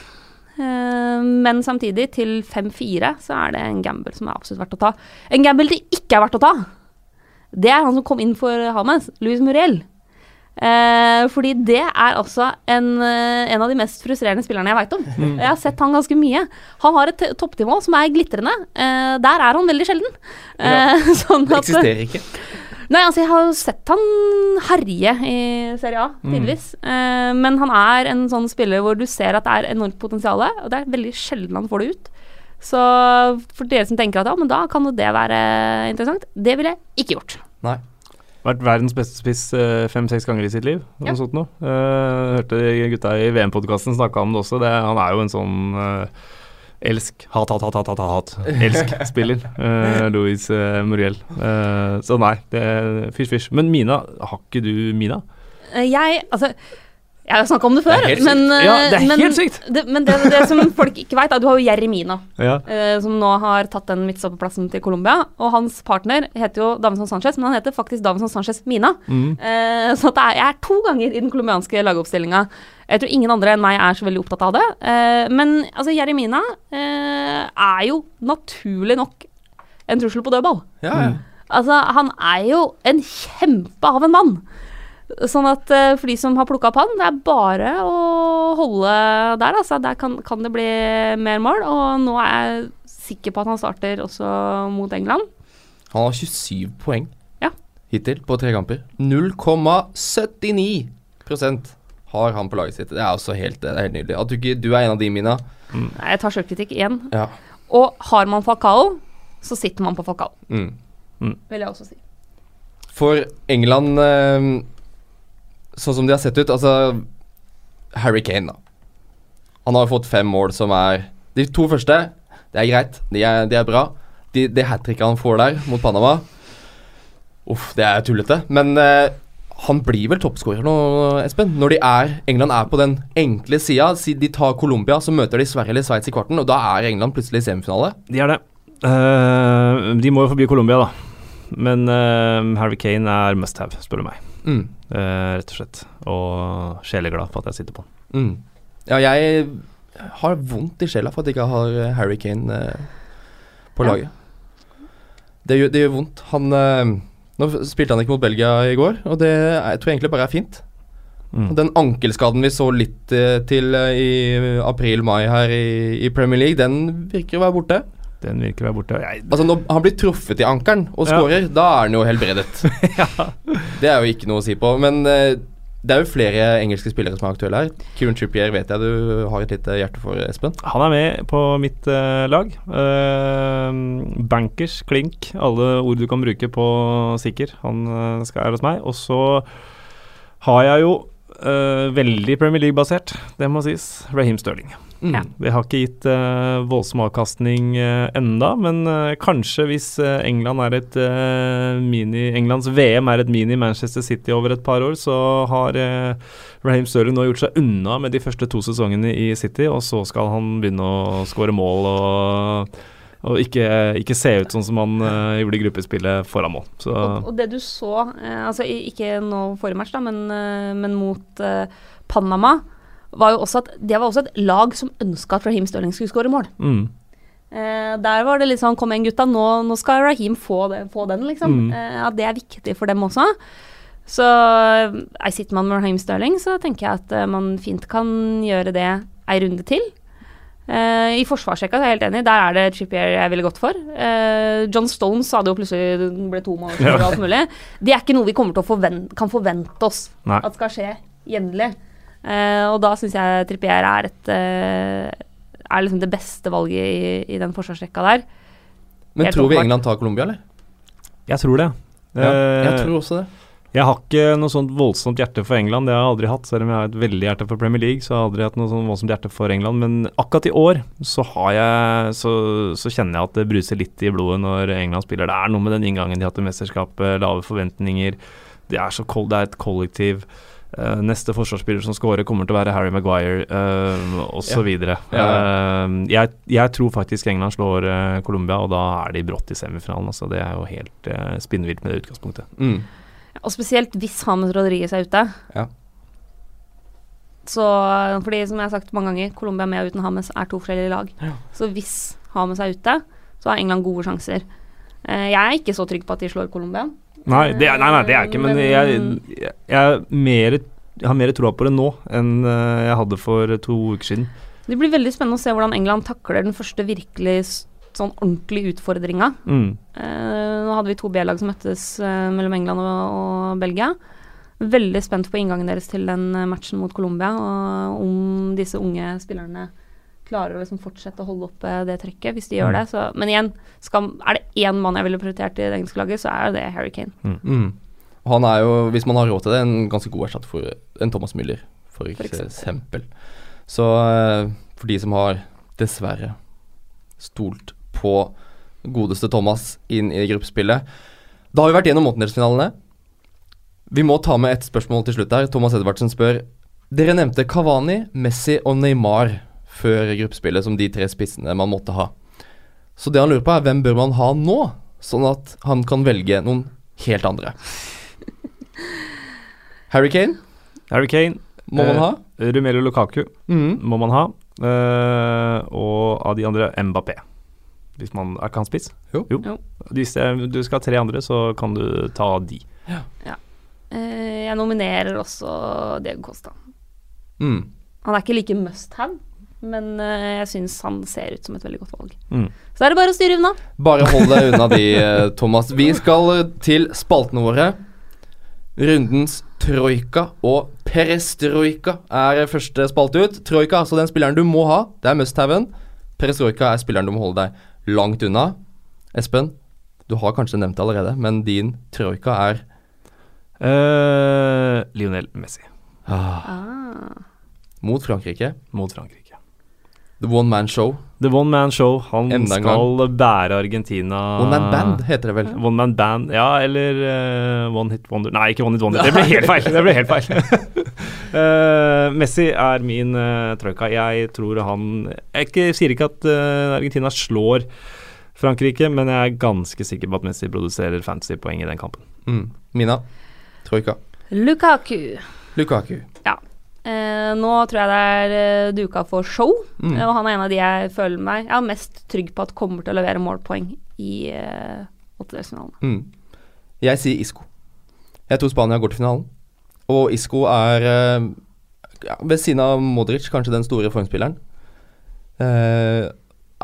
Eh, men samtidig, til 5-4, så er det en gamble som er absolutt verdt å ta. En gamble det ikke er verdt å ta, det er han som kom inn for Hames, Louis Muriel. Eh, fordi det er altså en, eh, en av de mest frustrerende spillerne jeg veit om. Jeg har sett han ganske mye. Han har et toppnivå som er glitrende. Eh, der er han veldig sjelden. Eh, sånn Det eksisterer ikke. Nei, altså jeg har jo sett han herje i Serie A, tidvis. Eh, men han er en sånn spiller hvor du ser at det er enormt potensial, og det er veldig sjelden han får det ut. Så for dere som tenker at ja, men da kan jo det være interessant, det ville jeg ikke gjort. Nei. Vært verdens beste spiss eh, fem-seks ganger i sitt liv. Noe Ja. sånt noe. Eh, hørte gutta i VM-podkasten snakka om det også. Det, han er jo en sånn eh, elsk, hat, hat, hat, hat, hat, hat. elsk-spiller. uh, Louis uh, Muriel. Uh, så nei, det er fysj, fysj. Men Mina, har ikke du Mina? Eh, Jeg, altså Jeg har snakka om det før, Det helt sykt. men, eh, Ja, det men. Det, men det, det som folk ikke veit, er at du har jo Jeremina, Ja. uh, som nå har tatt den midtstopperplassen til Colombia. Og hans partner heter jo Davinson Sanchez, men han heter faktisk Davinson Sanchez Mina. Mm. Uh, så det er, jeg er to ganger i den colombianske lagoppstillinga. Jeg tror ingen andre enn meg er så veldig opptatt av det. Uh, men altså, Jeremina eh, er jo naturlig nok en trussel på dødball. Ja, ja. Altså, han er jo en kjempe av en mann. Sånn at eh, for de som har plukka opp han, det er bare å holde der, altså. Der kan, kan det bli mer mål. Og nå er jeg sikker på at han starter også mot England. Han har 27 poeng Ja. hittil på tre kamper. 0,79% har han på laget sitt. Det er også helt, det er helt nydelig. At du ikke Du er en av de, Mina. Mm. Jeg tar sjølkritikk igjen. Ja. Og har man Falcao, så sitter man på Falcao, Mm. vil jeg også si. For England eh, Sånn som de har sett ut Altså Harry Kane, da. Han har fått fem mål som er De to første, det er greit. De er, de er bra. De, hat tricket han får der mot Panama Uff, det er tullete. Men eh, han blir vel toppskårer nå, Espen? Når de er England er på den enkle sida. Si de tar Colombia, så møter de Sverige eller Sveits i kvarten, og da er England plutselig i semifinale. De er det. Uh, de må jo forbi Colombia, da. Men uh, Harry Kane er must have, spør du meg. Mm. Eh, rett og slett. Og sjeleglad for at jeg sitter på den. Mm. Ja, jeg har vondt i sjela for at jeg ikke har eh, Harry Kane eh, på Ja. laget. Det gjør, det gjør vondt. Han Nå spilte han ikke mot Belgia i går, og det er, jeg tror egentlig bare er fint. Mm. Den ankelskaden vi så litt til i april-mai her i, i Premier League, den virker å være borte. Den virker å være borte. Jeg, Altså Når han blir truffet i ankelen og Ja. da er han jo helbredet. Det er jo ikke noe å si på. Men uh, det er jo flere engelske spillere som er aktuelle her. Kieran Trippier vet jeg du har et lite hjerte for, Espen. Han er med på mitt uh, lag. Uh, bankers, klink, alle ord du kan bruke på sikker. Han uh, skal være hos meg. Og så har jeg jo veldig Premier League-basert, det må sies, Raheem Sterling. Mm. Ja. Det har ikke gitt uh, voldsom avkastning uh, enda, men uh, kanskje hvis England er et mini Englands VM er et mini Manchester City over et par år, så har Raheem Sterling nå gjort seg unna med de første to sesongene i City, og så skal han begynne å skåre mål og, og ikke, ikke se ut sånn som han uh, gjorde i gruppespillet foran mål. Så Og, og det du så, uh, altså ikke nå forrige match, da, men, uh, men mot Panama, var jo også at det var også et lag som ønska at Raheem Sterling skulle skåre mål. mm, Eh, der var det litt sånn Kom igjen, gutta, nå, nå skal Raheem få, det, få den, liksom. Mm. Eh, at det er viktig for dem også. Så eh, jeg sitter man med Raheem Sterling, så tenker jeg at eh, man fint kan gjøre det ei runde til. Eh, I forsvarsrekka er jeg helt enig, der er det Trippier jeg ville gått for. Eh, John Stones hadde jo plutselig ble to mål og alt mulig. Det er ikke noe vi kommer til å forvente, kan forvente oss Nei. at skal skje jevnlig. Eh, og da syns jeg Trippier er et eh, er liksom det beste valget i, i den forsvarsrekka der. Men Helt tror vi. England tar Colombia, eller? jeg tror det. Ja, jeg Eh, tror også det. Jeg har ikke noe sånt voldsomt hjerte for England, det har jeg aldri hatt. Selv om jeg har et veldig hjerte for Premier League, så har jeg aldri hatt noe sånt voldsomt hjerte for England. Men akkurat i år så har jeg Så, så kjenner jeg at det bruser litt i blodet når England spiller. Det er noe med den inngangen de har til mesterskapet, lave forventninger. Det er, så kold, det er et kollektiv. Eh, neste forsvarsspiller som scorer, kommer til å være Harry Maguire, uh, osv. Ja. Uh, jeg, jeg tror faktisk England slår uh, Colombia, og da er de brått i semifinalen. Altså, det er jo helt uh, spinnvilt med det utgangspunktet. Mm. Og spesielt hvis Hames Rodriguez er ute. Ja. Så fordi, som jeg har sagt mange ganger, Colombia med og uten Hames er to forskjellige lag. Ja. Så hvis Hames er ute, så har England gode sjanser. Eh, jeg er ikke så trygg på at de slår Colombia. Nei, det nei, nei, det er jeg ikke, men jeg, jeg, jeg, er mer, jeg har mer troa på det nå enn eh, jeg hadde for to uker siden. Det blir veldig spennende å se hvordan England takler den første virkelig sånn ordentlige utfordringa. Mm. Eh, nå hadde vi to B-lag som møttes eh, mellom England og, og Belgia. Veldig spent på inngangen deres til den eh, matchen mot Colombia, og om disse unge spillerne klarer å liksom fortsette å holde oppe det trykket, hvis de gjør Mm. det. Så, men igjen, skal, er det én mann jeg ville prioritert i det engelske laget, så er det Harry Kane. Mm. Og Han er jo, hvis man har råd til det, en ganske god erstatter for en Thomas Müller, for For eksempel. eksempel. Så eh, for de som har dessverre stolt på godeste Thomas inn i gruppespillet Da har vi vært gjennom månedelsfinalene. Vi må ta med et spørsmål til slutt her. Thomas Edvardsen spør Dere nevnte Kavani, Messi og Neymar før gruppespillet som de tre spissene man måtte ha. Så det han lurer på, er hvem bør man ha nå, sånn at han kan velge noen helt andre. Harry Kane Harry Kane, må man Eh, ha. Rumelo Lukaku Mm. må man ha. eh, og av de andre Mbappé. Hvis man Er kan spiss? Jo. Jo. Hvis jeg, du skal ha tre andre, så kan du ta de. Eh, jeg nominerer også Diego Costa. Mm. Han er ikke like must have, men uh, jeg syns han ser ut som et veldig godt valg. Mm. Så er det bare å styre unna. Bare hold deg unna de, eh, Thomas. Vi skal eh, til spaltene våre. Rundens troika og perestrojka er første spalte ut. Troika er altså den spilleren du må ha. Det er must-haven. Perestrojka er spilleren du må holde deg langt unna. Espen, du har kanskje nevnt det allerede, men din troika er uh, Lionel Messi ah, Ah. mot Frankrike. mot Frankrike. The One Man Show. The One Man Show. Han Enda skal bære Argentina One Man Band heter det vel. One Man Band, ja, eller uh, One Hit Wonder Nei, ikke One Hit Wonder. Det ble helt feil. Det ble helt feil. uh, Messi er min uh, troika. Jeg tror han Jeg ikke, sier ikke at uh, Argentina slår Frankrike, men jeg er ganske sikker på at Messi produserer fancy poeng i den kampen. Mm. Mina. Troika. Lukaku. Lukaku. Eh, nå tror jeg det er eh, duka for show, Mm. og han er en av de jeg føler meg Jeg er mest trygg på at kommer til å levere målpoeng i eh, åttedelsfinalen. Mm. Jeg sier Isco. Jeg tror Spania går til finalen. Og Isco er eh, ja, ved siden av Modric kanskje den store formspilleren. Eh,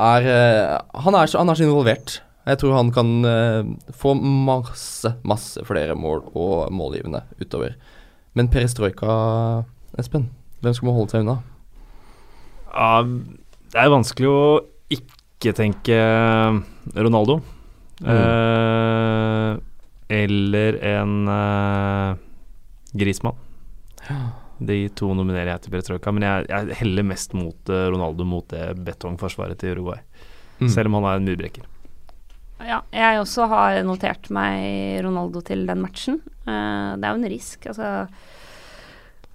er, eh, han, er så, han er så involvert. Jeg tror han kan eh, få masse, masse flere mål og målgivende utover. Men perestrojka, Espen, hvem skal man holde seg unna? Ja, det er vanskelig å ikke tenke Ronaldo. Eh, eller en eh, Grismann. De to nominerer jeg til Perestrojka, men jeg, jeg heller mest mot eh, Ronaldo mot det betongforsvaret til Uruguay. Mm. Selv om han er en murbrekker. Ja, jeg også har notert meg Ronaldo til den matchen. Uh, det er jo en risk, altså.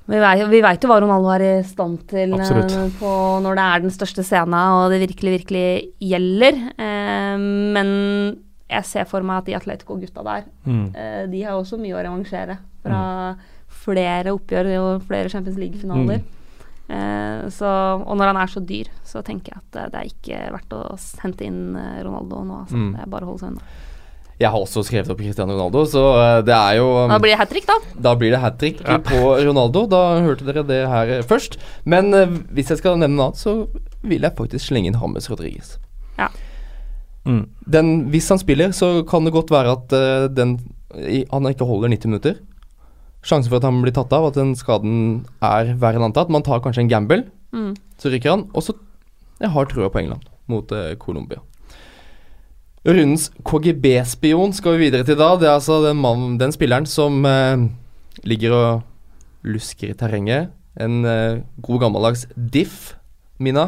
Vi vei- veit jo hva Ronaldo er i stand til eh, på når det er den største scenen og det virkelig, virkelig gjelder. Eh, men jeg ser for meg at de Atletico-gutta der, Mm. eh, de har også mye å revansjere fra flere oppgjør og flere Champions League-finaler. Eh, så, og når han er så dyr, så tenker jeg at eh, det er ikke verdt å hente inn eh, Ronaldo nå. Altså. Mm. Det er bare å holde seg unna. Jeg har også skrevet opp Cristiano Ronaldo, så eh, det er jo Da blir det hat trick, da. Da blir det hat trick Ja. på Ronaldo. Da hørte dere det her eh, først. Men eh, hvis jeg skal nevne noe annet, så vil jeg faktisk slenge inn Hammes Rodriguez. Mm. Den, hvis han spiller, så kan det godt være at uh, den, i, han ikke holder 90 minutter. Sjansen for at han blir tatt av, at den skaden er verre enn antatt. Man tar kanskje en gamble, Mm. så rykker han. Og så Jeg har trua på England mot uh, Colombia. Rundens KGB-spion skal vi videre til da. Det er altså den, mann, den spilleren som eh, ligger og lusker i terrenget. En eh, god gammeldags diff. Mina?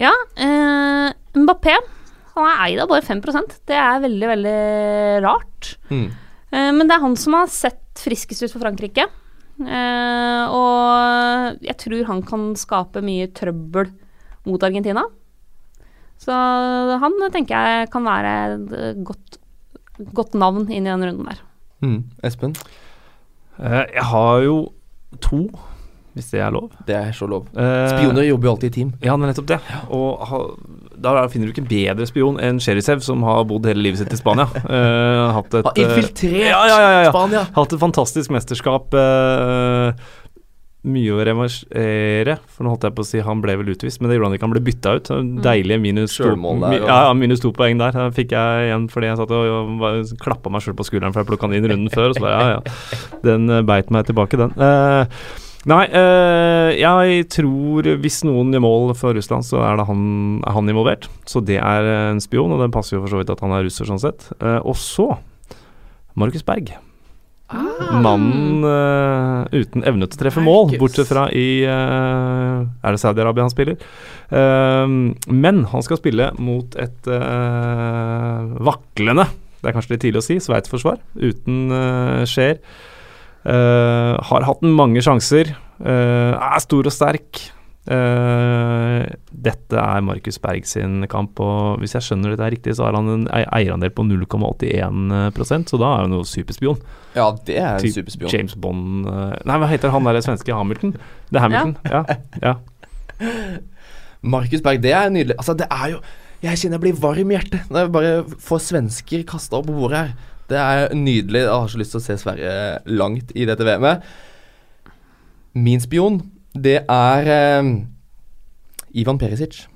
Ja, eh, Mbappé han er eid av bare 5% Det er veldig, veldig rart. Mm. Eh, men det er han som har sett friskest ut for Frankrike. Eh, og jeg tror han kan skape mye trøbbel mot Argentina. Så han tenker jeg kan være et godt, godt navn inn i den runden der. Mm. Espen? Uh, jeg har jo to, hvis det er lov. Det er så lov. Uh, Spioner jobber jo alltid i team. Ja, men nettopp det. Og ha, da finner du ikke en bedre spion enn Sherisev, som har bodd hele livet sitt i Spania. Uh, hatt et Har eh, infiltrert ja, ja, ja, ja. Spania! Hatt et fantastisk mesterskap. eh, mye å reversere, for nå holdt jeg på å si han ble vel utvist, men det gjorde han ikke. Han ble bytta ut. Deilige minus to, der, ja, ja, minus to poeng der. Da fikk jeg igjen fordi jeg satt og, og klappa meg sjøl på skulderen for jeg plukka han inn runden før. Og så bare ja, ja. Den eh, beit meg tilbake, den. Uh, nei, uh, jeg tror hvis noen gjør mål for Russland, så er det han, er han involvert. Så det er en spion, og det passer jo for så vidt at han er russer sånn sett. Uh, og så Markus Berg. Ah. Mannen uh, uten evne til å treffe mål, bortsett fra i uh, Er det Saudi-Arabia han spiller? Uh, men han skal spille mot et vaklende Det er kanskje litt tidlig å si, Sveits-forsvar, uten uh, Scheer. Har hatt mange sjanser, er stor og sterk. Eh, dette er Markus Berg sin kamp, og hvis jeg skjønner dette er riktig, så har han en eierandel på 0,81% så da er han jo superspion. Ja, det er en superspion. James Bond uh, Nei, hva heter han der svenske Hamilton? Det er Hamilton, ja. ja. Markus Berg, det er nydelig. Altså, det er jo Jeg kjenner jeg blir varm i hjertet når jeg bare får svensker kasta opp på bordet her. Det er nydelig. Jeg har så lyst til å se Sverige langt i dette VM-et. Min spion, det er eh, Ivan Perisic.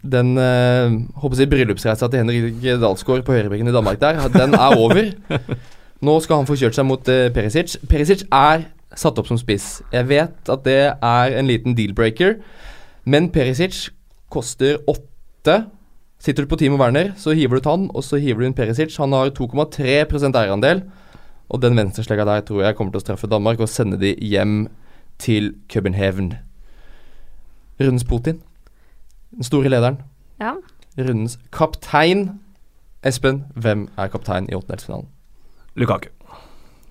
Den eh, håper jeg bryllupsreisa til Henrik Dalsgaard på høyrebekken i Danmark der, den er over. Nå skal han få kjørt seg mot eh, Perisic. Perisic er satt opp som spiss. Jeg vet at det er en liten deal-breaker, men Perisic koster åtte. Sitter du på Timo Werner, så hiver du ut han, og så hiver du inn Perisic. Han har 2,3% eierandel, og den venstreslegga der tror jeg kommer til å straffe Danmark og sende de hjem til København. Rundens Putin. Den store lederen. Ja. Rundens kaptein. Espen, hvem er kaptein i åttendelsfinalen? Lukaku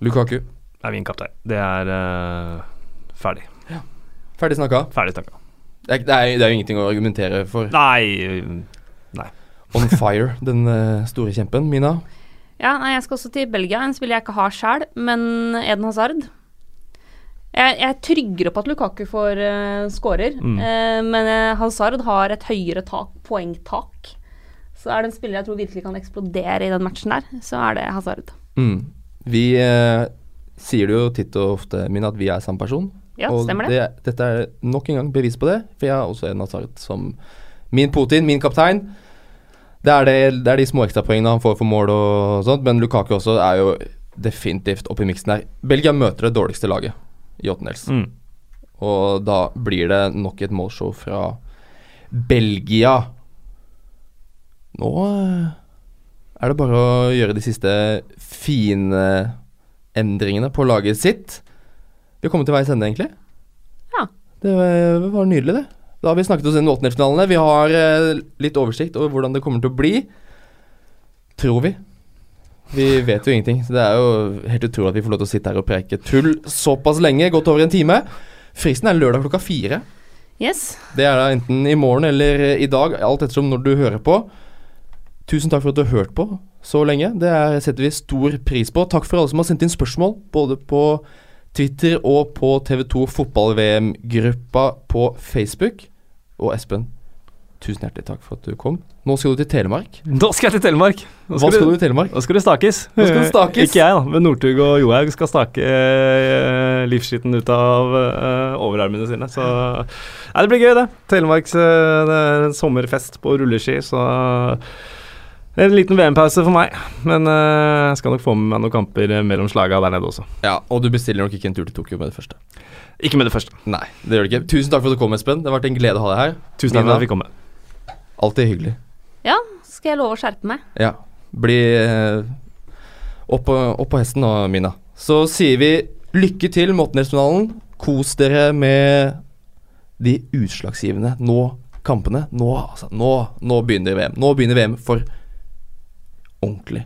Lukaku. er min kaptein. Det er uh, ferdig. Ferdig snakka. Ferdig snakka. Det er, det, er, det er jo ingenting å argumentere for. Nei On fire, den eh, store kjempen. Mina? Ja, nei, jeg skal også til Belgia. En spiller jeg ikke har sjæl, men Eden Hazard. Jeg, jeg er tryggere på at Lukaku får uh, skårer, Mm. uh, men uh, Hazard har et høyere tak, poengtak. Så er det en spiller jeg tror virkelig kan eksplodere i den matchen der, så er det Hazard. Mm. Vi uh, sier det jo titt og ofte, Mina, at vi er samme person. Ja, og stemmer det. Dette er nok en gang bevis på det, for jeg har også en Hazard som min Putin, min kaptein. Det er, det, det er de små ekstrapoengene han får for mål og sånt, men Lukaku også er jo definitivt oppe i miksen der. Belgia møter det dårligste laget i åttendels. Mm. Og da blir det nok et målshow fra Belgia. Nå eh, er det bare å gjøre de siste fine endringene på laget sitt. Vi har kommet til veis ende, egentlig. Ja. Det var, nydelig, det. Da har vi snakket oss inn i åttendelsfinalene. Vi har eh, litt oversikt over hvordan det kommer til å bli. Tror vi. Vi vet jo ingenting. Så det er jo helt utrolig at vi får lov til å sitte her og preke tull såpass lenge. Godt over en time. Fristen er lørdag klokka fire. Yes. Det er da enten i morgen eller eh, i dag, alt ettersom når du hører på. Tusen takk for at du har hørt på så lenge. Det er, setter vi stor pris på. Takk for alle som har sendt inn spørsmål, både på Twitter og på TV2 fotball-VM-gruppa på Facebook. Og Espen, tusen hjertelig takk for at du kom. Nå skal du til Telemark. Nå skal jeg til Telemark. Nå Hva skal du i Telemark? Nå skal det stakes. Nå skal det stakes. Ikke jeg, da. Men Northug og Johaug skal stake eh, livsskitten ut av eh, overarmene sine. Så Nei, det blir gøy, det. Telemarks eh, det er en sommerfest på rulleski, så en liten VM-pause for meg. Men eh, jeg skal nok få med meg noen kamper eh, mellom slaga der nede også. Ja, og du bestiller nok ikke en tur til Tokyo med det første. Ikke med det første. Nei, det gjør det ikke. Tusen takk for at du kom, Espen. Det har vært en glede å ha deg her. Tusen takk for at jeg fikk komme. Alltid hyggelig. Ja, skal jeg love å skjerpe meg. Ja. Bli eh, opp, på, opp på hesten nå, Mina. Så sier vi lykke til med åttendelsfinalen. Kos dere med de utslagsgivende nå kampene. Nå, altså. Nå, nå begynner VM. Nå begynner VM for ordentlig.